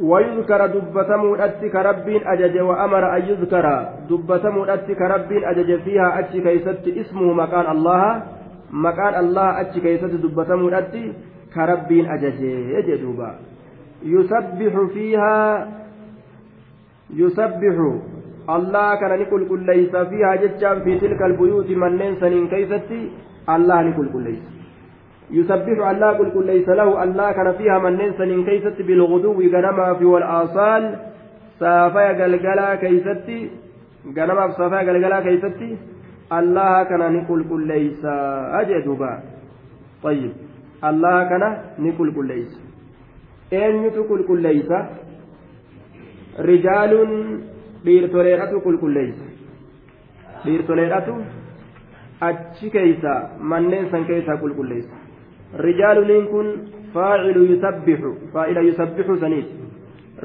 ويذكر دبتمو أتي كربين أجج وأمر أن يذكر دبتمو أتي كربين أجج فيها أتي كيست اسمه مكان الله مكان الله أتي كيست دبتمو أتي كربين أجج يجدوبا يسبح فيها يسبح. الله كان نقول كل ليس فيها جتشان في تلك البيوت من ننسن كيستي الله نقول كل ليس. يسبح الله قل كل ليس له الله كان فيها من ننسن كيست بالغدو غنما في والآصال. سافيا قلقلا كيستي غنما في سافيا قلقلا كيستي الله كان نقول كل ليس. أجدوبا. طيب. الله كان نقول كل ليس. يتقول كل ليس. dhiirtoleedhatu qulqulleeysa dhiirtoleedhatu achi keeysa manneen san keeysaa qulqulleeysa faacilu yusabbixu faa'ila yusabbixu saniiti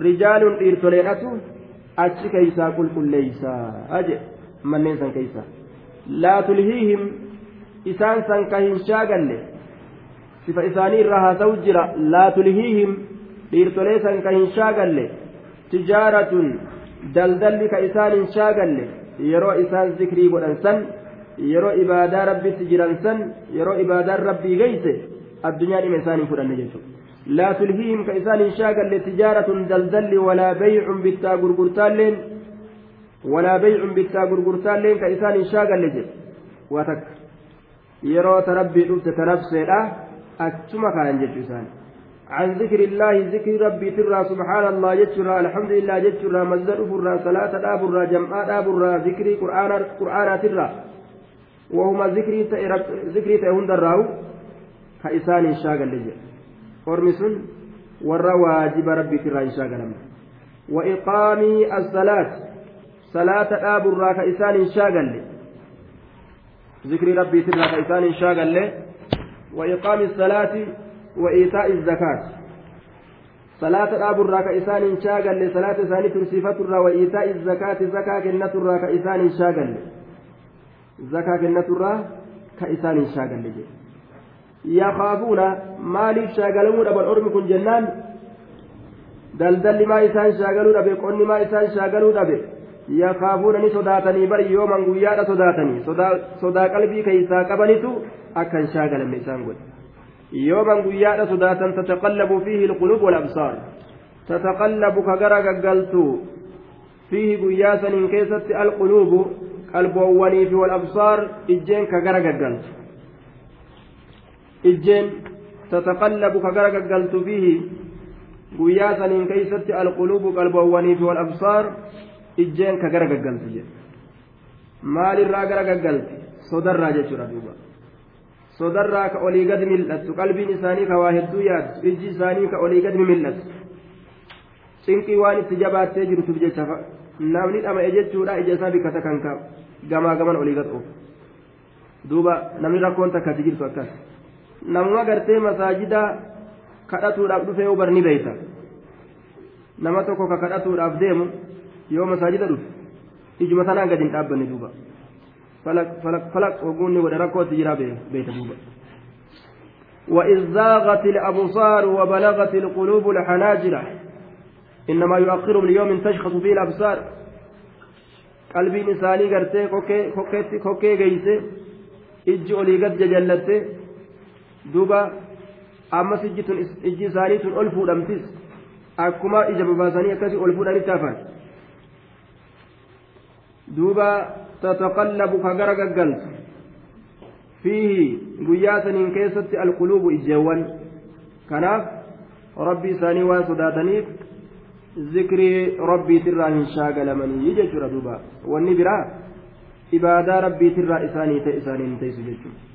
rijaaluun dhiirtoleedhatu achi keeysaa qulqulleeysa aje manneen san keeysa laa tulhiihim isaan san ka hin shaagalle sifa isaanii irraa haasa'u jira laa tulhiihim dhiirtolee san ka hin shaagalle tijaaratun daldalli ka isaan hin shaagalle yeroo isaan zikrii godhan san yeroo ibaadaa rabbitti jiran san yeroo ibaadaan rabbii geyse addunyaa dhima isaan hin fudhanne jechuudha tijaaratun daldalli walaa baycun bittaa gurgurtaalleen walaa baycun bittaa gurgurtaalleen ka isaan hin shaagalle jedhe waa takka yeroo ta rabbii dhufte ta nafseedha achuma kaayan jechuu isaanii عن ذكر الله ذكر ربي ترى سبحان الله جترى الحمد لله جترى مزد فرى صلاة دابرى جمعاء دابرى ذكري قرآن قرآن ترى وهما ذكري ذكري تهون دراو كإسان شاغل لجي قرمس ور واجب ربي ترى شاغل وإقام الصلاة صلاة دابرى كإسان شاغل ذكر ربي ترى كإسان شاغل وإقام الصلاة وإيتاء الزكاة صلاة أبو الراك إسان شاغل صلاة ثاني ترسيفة الرا وإيتاء الزكاة زكاة كنة الرا كإسان شاغل زكاة كنة الرا كإسان شاغل يخافون مالي شاغلون أبو الأرم كن جنان دلدل ما إسان شاغلون أبي قن ما إسان شاغلون أبي يخافون ni sodaatanii bari yooman guyyaadha sodaatanii sodaa qalbii keeysaa qabanitu akka hin shaagalamne isaan godhe yooman guyyaadha sodaatan tataqallabu fiihi alquluub walabsaar tataqallabu ka gara gaggaltu fiihi guyyaa saniin keessatti alquluubu qalboowwanii fi walabsaar ijjeen ka gara gaggaltu ijjeen tataqallabu ka gara gaggaltu fiihi guyyaa saniin keessatti alquluubu qalboowwanii fi walabsaar ijjeen ka gara gaggaltu jedhe maalirraa gara gaggalti? Sodarraa jechuudha duuba. Sodarraa ka olii gad mil'attu qalbiin isaanii ka waa hedduu yaaddu ijji isaanii ka olii gad mil'attu. Cinqii waan itti jabaattee jirtuuf jecha namni dhama'e jechuudha ija isaa bikkata kan ka gamaa gaman olii gad oofu. Duuba namni rakkoon takkatti jirtu akkas namuma gartee masaajida kadhatuudhaaf dhufee yoo barni beeyta nama tokko ka kadhatuudhaaf deemu yoo masaajida dhufe ijuma sanaan gadi hin dhaabbanne duuba falaq oguunni godhe rakkootti jira beeyta duuba وإذ زاغت الأبصار وبلغت القلوب الحناجر إنما يؤخرهم ليوم تشخص فيه الأبصار قلبي إنساني قرتي كوكي كوكي جيسي إجي duuba ammas ijji isaanii tun ol fuudhamtis akkuma ija babaasanii akkasii ol fuudhanitti hafan. duuba tataqallabu ka gara gaggaltu fiihi guyyaa saniin keessatti alquluubu ijjeewwan. kanaaf rabbi isaanii waan sodaataniif zikrii rabbiitirraa hin shaagalamanii jechuudha duuba. wanni biraa ibaadaa rabbiitirraa isaanii ta'e isaanii hin teessu jechuudha.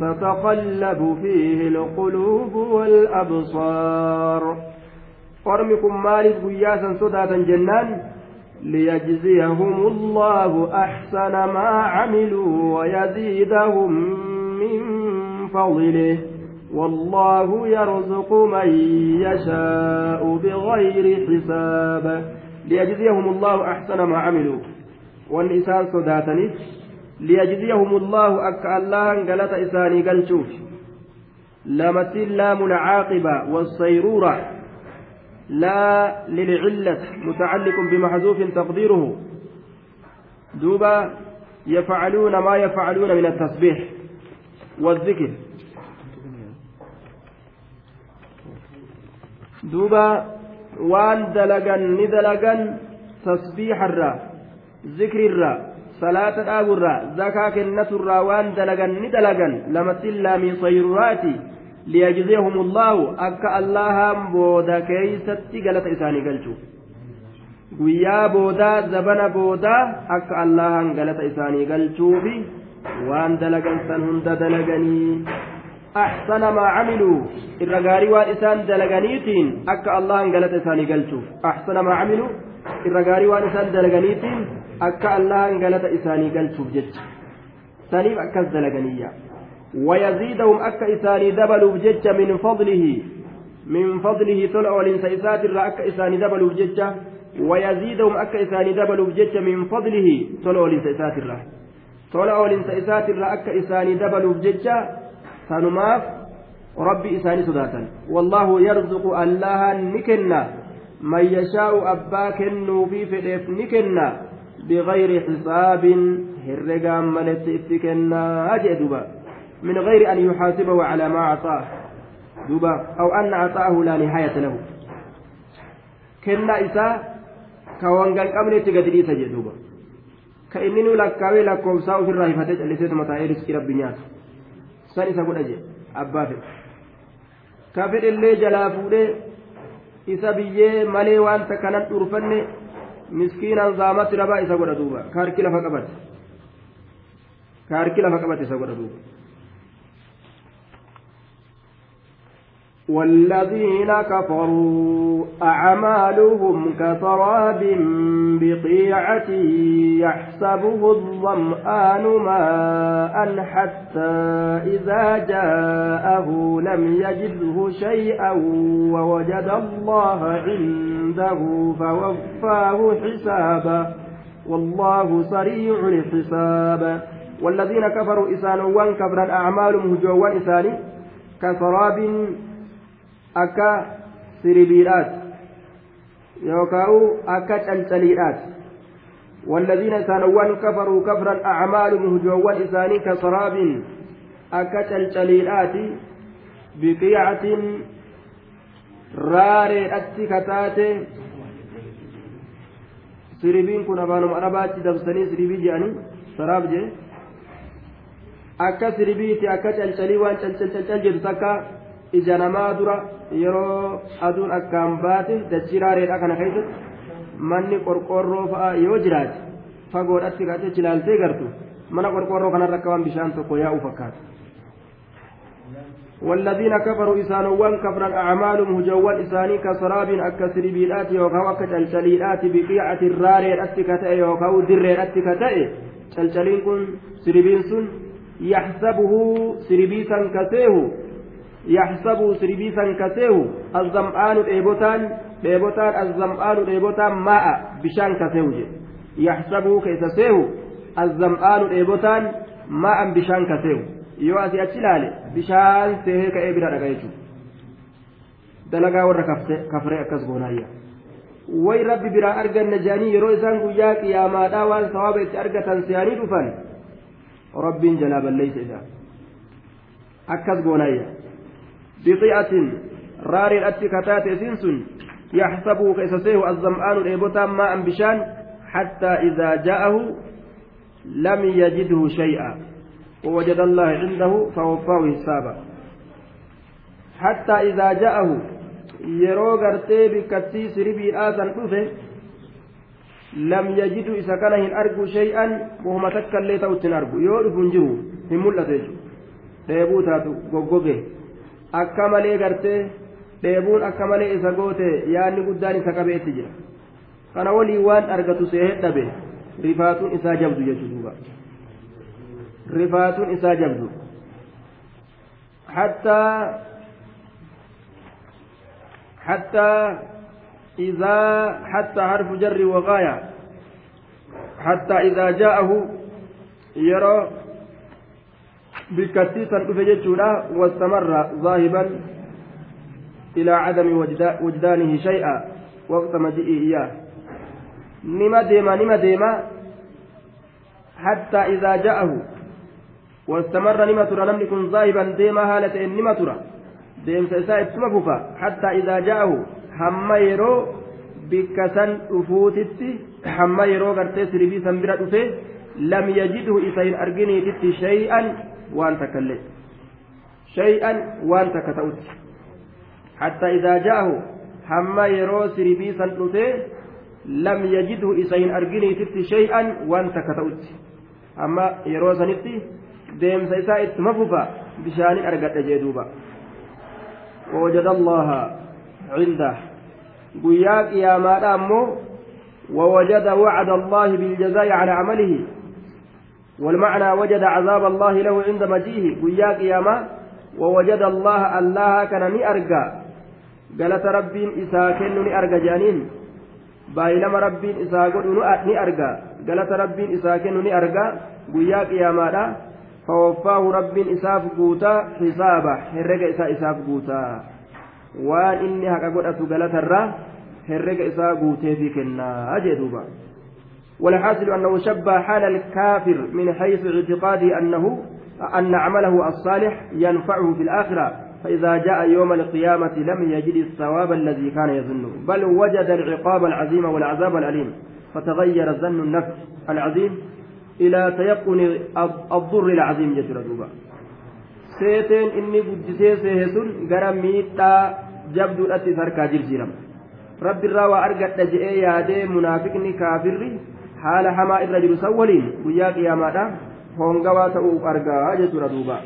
تتقلب فيه القلوب والأبصار. قرمكم مالك بياسا صداة جنان ليجزيهم الله أحسن ما عملوا ويزيدهم من فضله. والله يرزق من يشاء بغير حساب. ليجزيهم الله أحسن ما عملوا. والنساء صداتني ليجزيهم الله أكا الله قالت إساني قلتوف لامت اللام العاقبة والصيرورة. لا للعلة متعلق بمحذوف تقديره. دوبا يفعلون ما يفعلون من التسبيح والذكر. دوبا وان دلقا ندلقا تسبيح الرا ذكر الرا. Salaata dhaaburraa zakaa kennaturraa waan dalagan ni dalagan lamatti laamii sayruraati liyajziyahum allaahu akka allahaan booda keeysatti galata isaanii galchu guyyaa boodaa zabana boodaa akka allahan galata isaanii galchuufi waan dalagan san hunda dalaganii أحسن ما عملوا الرجاري وإنسان دلغانيتين أك الله قالت إساني قلتو أحسن ما عملوا الرجاري وإنسان دلغانيتين akka allahan galata isaanii galchuuf jecha. Saniif akkas dalaganiyya ويزيدهم أكا إساني دبلوا بججة من فضله من فضله طلع الرا أكا إساني دبلوا بججة ويزيدهم أكا إساني دبلوا بججة من فضله طلع الرا طلع الرا أكا إساني دبلوا بججة سنماف ربي إساني صداتا والله يرزق الله نكنا من يشاء أبا كنو في فدف نكنا بغير حساب هرقا ملت اتكنا أجئ دبا من غير أن يحاسبه على ما أعطاه دبا أو أن أعطاه لا نهاية له. كنا إساء كوانقال أمني تقدري سجد دوبا. كإنني لكاوي لكم ساو في الرهيفة جلسيت متى رزق ربي نيات سان إسا قد أجي أبا كافر اللي جلا إسا بيي مالي وانت كانت أرفني miskiinaan zaamatti rabaa isa godha duuba ka harki lafa qabate ka harki lafa qabate isa godha duuba والذين كفروا أعمالهم كسراب بقيعة يحسبه الظمآن ماء حتى إذا جاءه لم يجده شيئا ووجد الله عنده فوفاه حسابا. والله سريع الحساب. والذين كفروا إسانوا كبرا أعمالهم هجوا إساني كسراب akka siribiidhaati yookaan akka cancaliidhaati والذين إسانوان كفروا كفرا أعمالهم هجوان إساني كسراب أكتل جليلات بقيعة راري أتكتات siribiin kun afaanum arabaatti dabsanii siribii jedhanii saraab jee akka siribiiti akka calcalii waan calcal jedhu takka ija namaa dura yeroo aduun akkaan baate dachii raareedha kana keessatti manni qorqoorroo fa'a yoo jiraate fagoodhatti kaatee ilaaltee gartu mana qorqoorroo kanarra akka waan bishaan tokko yaa'u fakkaata. والذين كفروا إسانوان كفرا أعمالهم هجوان إساني كسراب أكسر بيلات يوكاو أكتلتليلات بقيعة الرار أتكتئ يوكاو در أتكتئ تلتلين كن سربين سن يحسبه سربيسا كتيه yaxsabu sirbiisan kaseehu azzam'aanu dheebotaan dheebotaan azzam'aanu dheebotaan maa'a bishaan kaseehu jedhe yaxsabuu keessa seehu azzam'aanu dheebotaan maa'an bishaan kaseehu yoo asii achi ilaale bishaan seehee ka'ee bira dhaga jechuudha dalagaa warra kafree akkas goonaayya way rabbi biraa arganna jedhanii yeroo isaan guyyaa qiyaamaadhaa waan sawaaba itti argatan se'anii dhufan rabbiin jalaa balleeysa isaa akkas goonayya achi kataate isiin sun yaxsabuhu keessa seehu azzam'aanu dheebotaan maa'an bishaan hattaa idaa ja'ahu lam yajidhu shay'a ووجد الله عنده فوفاه حسابا حتى إذا جاءه san dhufe lam yajidu isa kana hin argu shay'an buhuma takka illee ta'utti hin argu yoo dhufu hin jiru hin mul'atu jechuudha dheebuu taatu goggoge akka malee gartee dheebuun akka malee isa goote yaadni guddaan isa qabeetti jira kana waliin waan argatu see hedhabe rifaatuun isaa jabdu jechuudha rifaatuun isaa jabdu hattaa حتى إذا حتى حرف جر وغاية حتى إذا جاءه يرى بكتيسا أفجتشولا واستمر ذاهبا إلى عدم وجدانه شيئا وقت مجيئه إياه. نما ديما نما ديما حتى إذا جاءه واستمر نما ترى لم يكن ذاهبا ديما هالة نما ترى. deemsa isaa ittuma fufa hattaa idaa ja'ahu hamma yeroo bikka san dhufuutitti hamma yeroo gartee siribii san bira dhufe lam ta'utti hattaa idaa ja'ahu hamma yeroo siribii san dhufe lam yajidhu isa hin arginiititti shay'an waan takka ta'utti amma yeroo sanitti deemsa isaa ittuma fufa bishaanin argadha jee duuba ووجد الله عنده قياك يا ما أمه ووجد وعد الله بالجزاء على عمله والمعنى وجد عذاب الله له عند مجيئه. قياك يا ما ووجد الله الله كان نأرقى قالت ربين إسا كن نأرقى جانين. بايلما ربين إسا قل نأرقى قالت ربين إسا كن نأرقى قياك يا ما فوفاه رب إساف قوتا حسابه هرق إسا إساف قوتا وان إني هكا قد قلت الرا. هرق إسا قوتي في كنا. أجدوبا والحاصل أنه شبه حال الكافر من حيث اعتقاده أنه أن عمله الصالح ينفعه في الآخرة فإذا جاء يوم القيامة لم يجد الثواب الذي كان يظنه بل وجد العقاب العظيم والعذاب الأليم فتغير ظن النفس العظيم إلى تيقن الضر العظيم جسر دوبا. seeteen inni guddisee seehe sun gara miidhaa jabduudhatti sarkaa jirjiirama rabbiirraa waa argadha je'ee yaadee munaafiqni haala hamaa irra jiru san waliin guyyaa qiyaamaadha hongawaa ta'uuf argaa jechuudha duuba.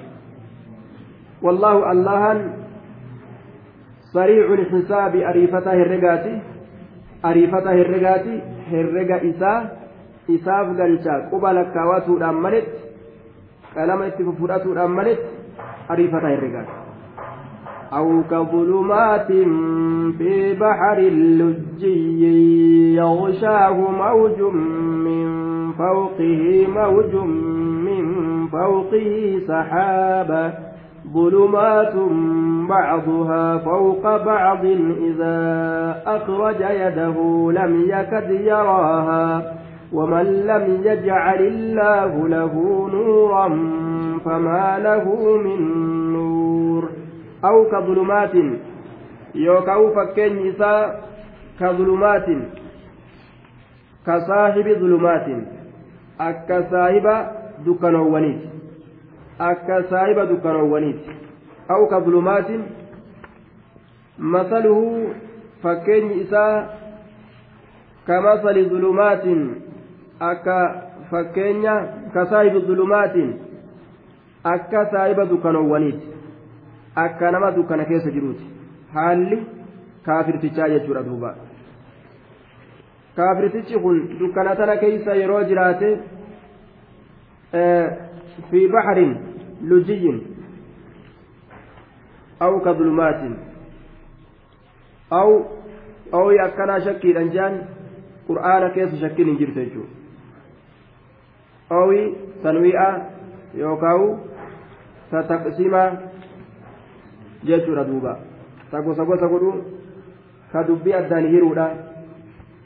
Wallaahu allahan sariicu lxisaabi ariifataa herregaati. Ariifataa herregaati. Herrega isaa isaaf galcha quba lakkaawatuudhaan maletti qalama itti fufudhatuudhaan maletti ariifata herregaati أو كظلمات في بحر لجي يغشاه موج من فوقه موج من فوقه سحابة ظلمات بعضها فوق بعض إذا أخرج يده لم يكد يراها. ومن لم يجعل الله له نورا فما له من نور. أو كظلمات يوكاو فكين إساء كظلمات كصاحب ظلمات أكا صاحب دكانوانيت أكا صاحب دكانوانيت. أو كظلمات مثله فكين إساء كمثل ظلمات fakkeenya ka saahibi zulumaatiin akka saahiba dukkanoowwaniiti akka nama dukkana keessa jiruuti haalli kaafirtichaa jechuudha duuba kaafirtichi kun dukkana tana keessa yeroo jiraate fi baxarin lujiyyin aw ka zulumaatiin aw ooyi akkanaa shakkiidhan jaan qur'aana keessa shakkiin hin jirtu jechuudha أوي jechuudha duuba. Tagosa gosa godhuun ka dubbii addaan hiruudha.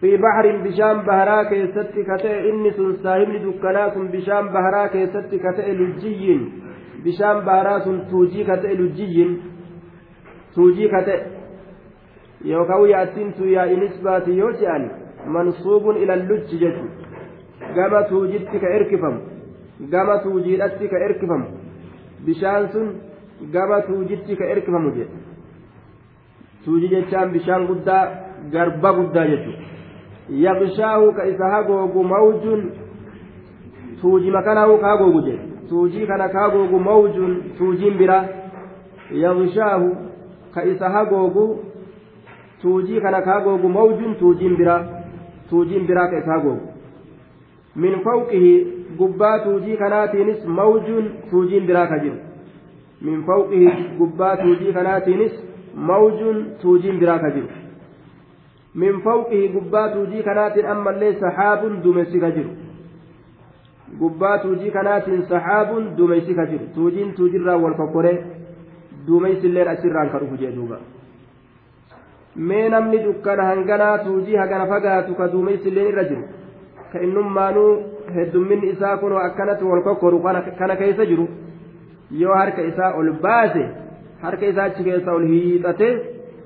Fi baxrin bishaan baharaa keessatti ka ta'e inni sun saahibni dukkanaa sun bishaan baharaa keessatti ka ta'e lujjiyyin bishaan baharaa sun tuujii ka ta'e lujjiyyin tuujii ka ta'e. Yookaan yaattiin tuyyaa inis baati yoo je'an mansuubuun ilaalluchi jechu. Gama tuujitti ka erkifamu. Gama tuujiidhatti ka erkifamu. Bishaan sun. Gama tuujitti ka erkifamu jedhe tuuji jechaan bishaan guddaa garba guddaa jechuudha yaqshaahu ka isa hagoogu mawjuun tuujima kanaahu ka hagoogu jedhe tuujii kana ka hagoogu mawjuun tuujiin biraa yaqshaahu ka isa hagoogu tuujii kana ka hagoogu mawjuun tuujiin biraa tuujiin biraa ka isa hagoogu min fawqihi gubbaa tuujii kanaatiinis mawjuun tuujiin biraa ka jiru min fawqihi gubbaa tuujii kanaatiinis mawjuun tuujiin biraa ka jiru min fawqihi gubbaa tuujii kanaatiin ammallee saxaabun duumessi ka jiru gubbaa tuujii kanaatiin saxaabun duumessi ka jiru tuujiin tuujirraa wal kokkoree duumessilleen achirraan ka dhufu jee duuba mee namni dukkana hanganaa tuujii hagana fagaatu ka duumessilleen irra jiru ka innummaanuu heddumminni isaa kunoo akkanatti wal kokkoru kana keessa jiru yoo harka isaa ol baase harka isaa achi keessa ol hiixatee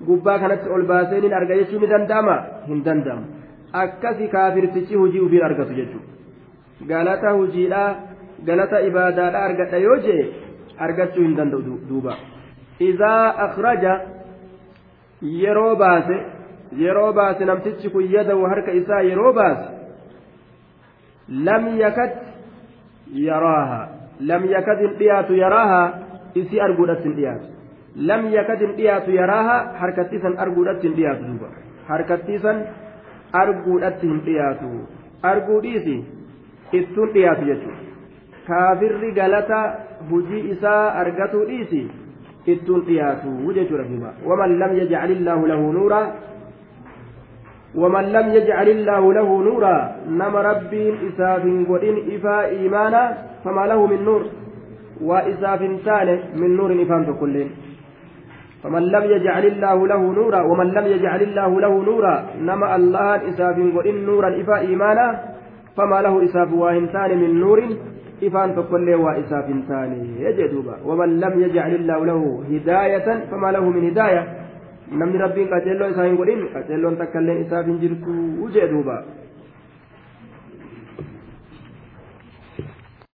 gubbaa kanatti ol baasee nin arga jechuun ni danda'ama hin danda'amu akkasi kaafirtichi hujii ufiin argatu jechuudha galata hujiidhaa galata ibaadaadhaa argadha yoo jee argachuu hin danda'u duuba izaa akhraja yeroo baase yeroo baase namtichi kun yadahu harka isaa yeroo baase lam yakad yaraaha lam yakad hin dhiyaatu yaraaha isii arguudhatti hin dhiyaatu lam yakadin dhiyaatu yaraaha harkattiisan arguudhatti hin dhiyaatu duuba harkattiisan arguudhatti hin dhiyaatu arguu dhiisi ittuun dhiyaatu jechuudha kaafirri galata hujii isaa argatuu dhiisi ittuun dhiyaatu jechuudha duuba waman lam yajcalillaahu lahu nuuraa ومن لم يجعل الله له نورا نما ربي إساف قدين إفا إيمانا فما له من نور. وإساف تاني من نور إفام كلين فمن لم يجعل الله له نورا ومن لم يجعل الله له نورا نما الله إساف وإن نورا إفا إيمانا فما له إساف واهنتان من نور إفان فكل وإساف ثاني يجدوبا ومن لم يجعل الله له هداية فما له من هداية. Namni rabbiin qaceelloo isaa hin godhin qaceelloon takka illee isaaf hin jirtu jee duuba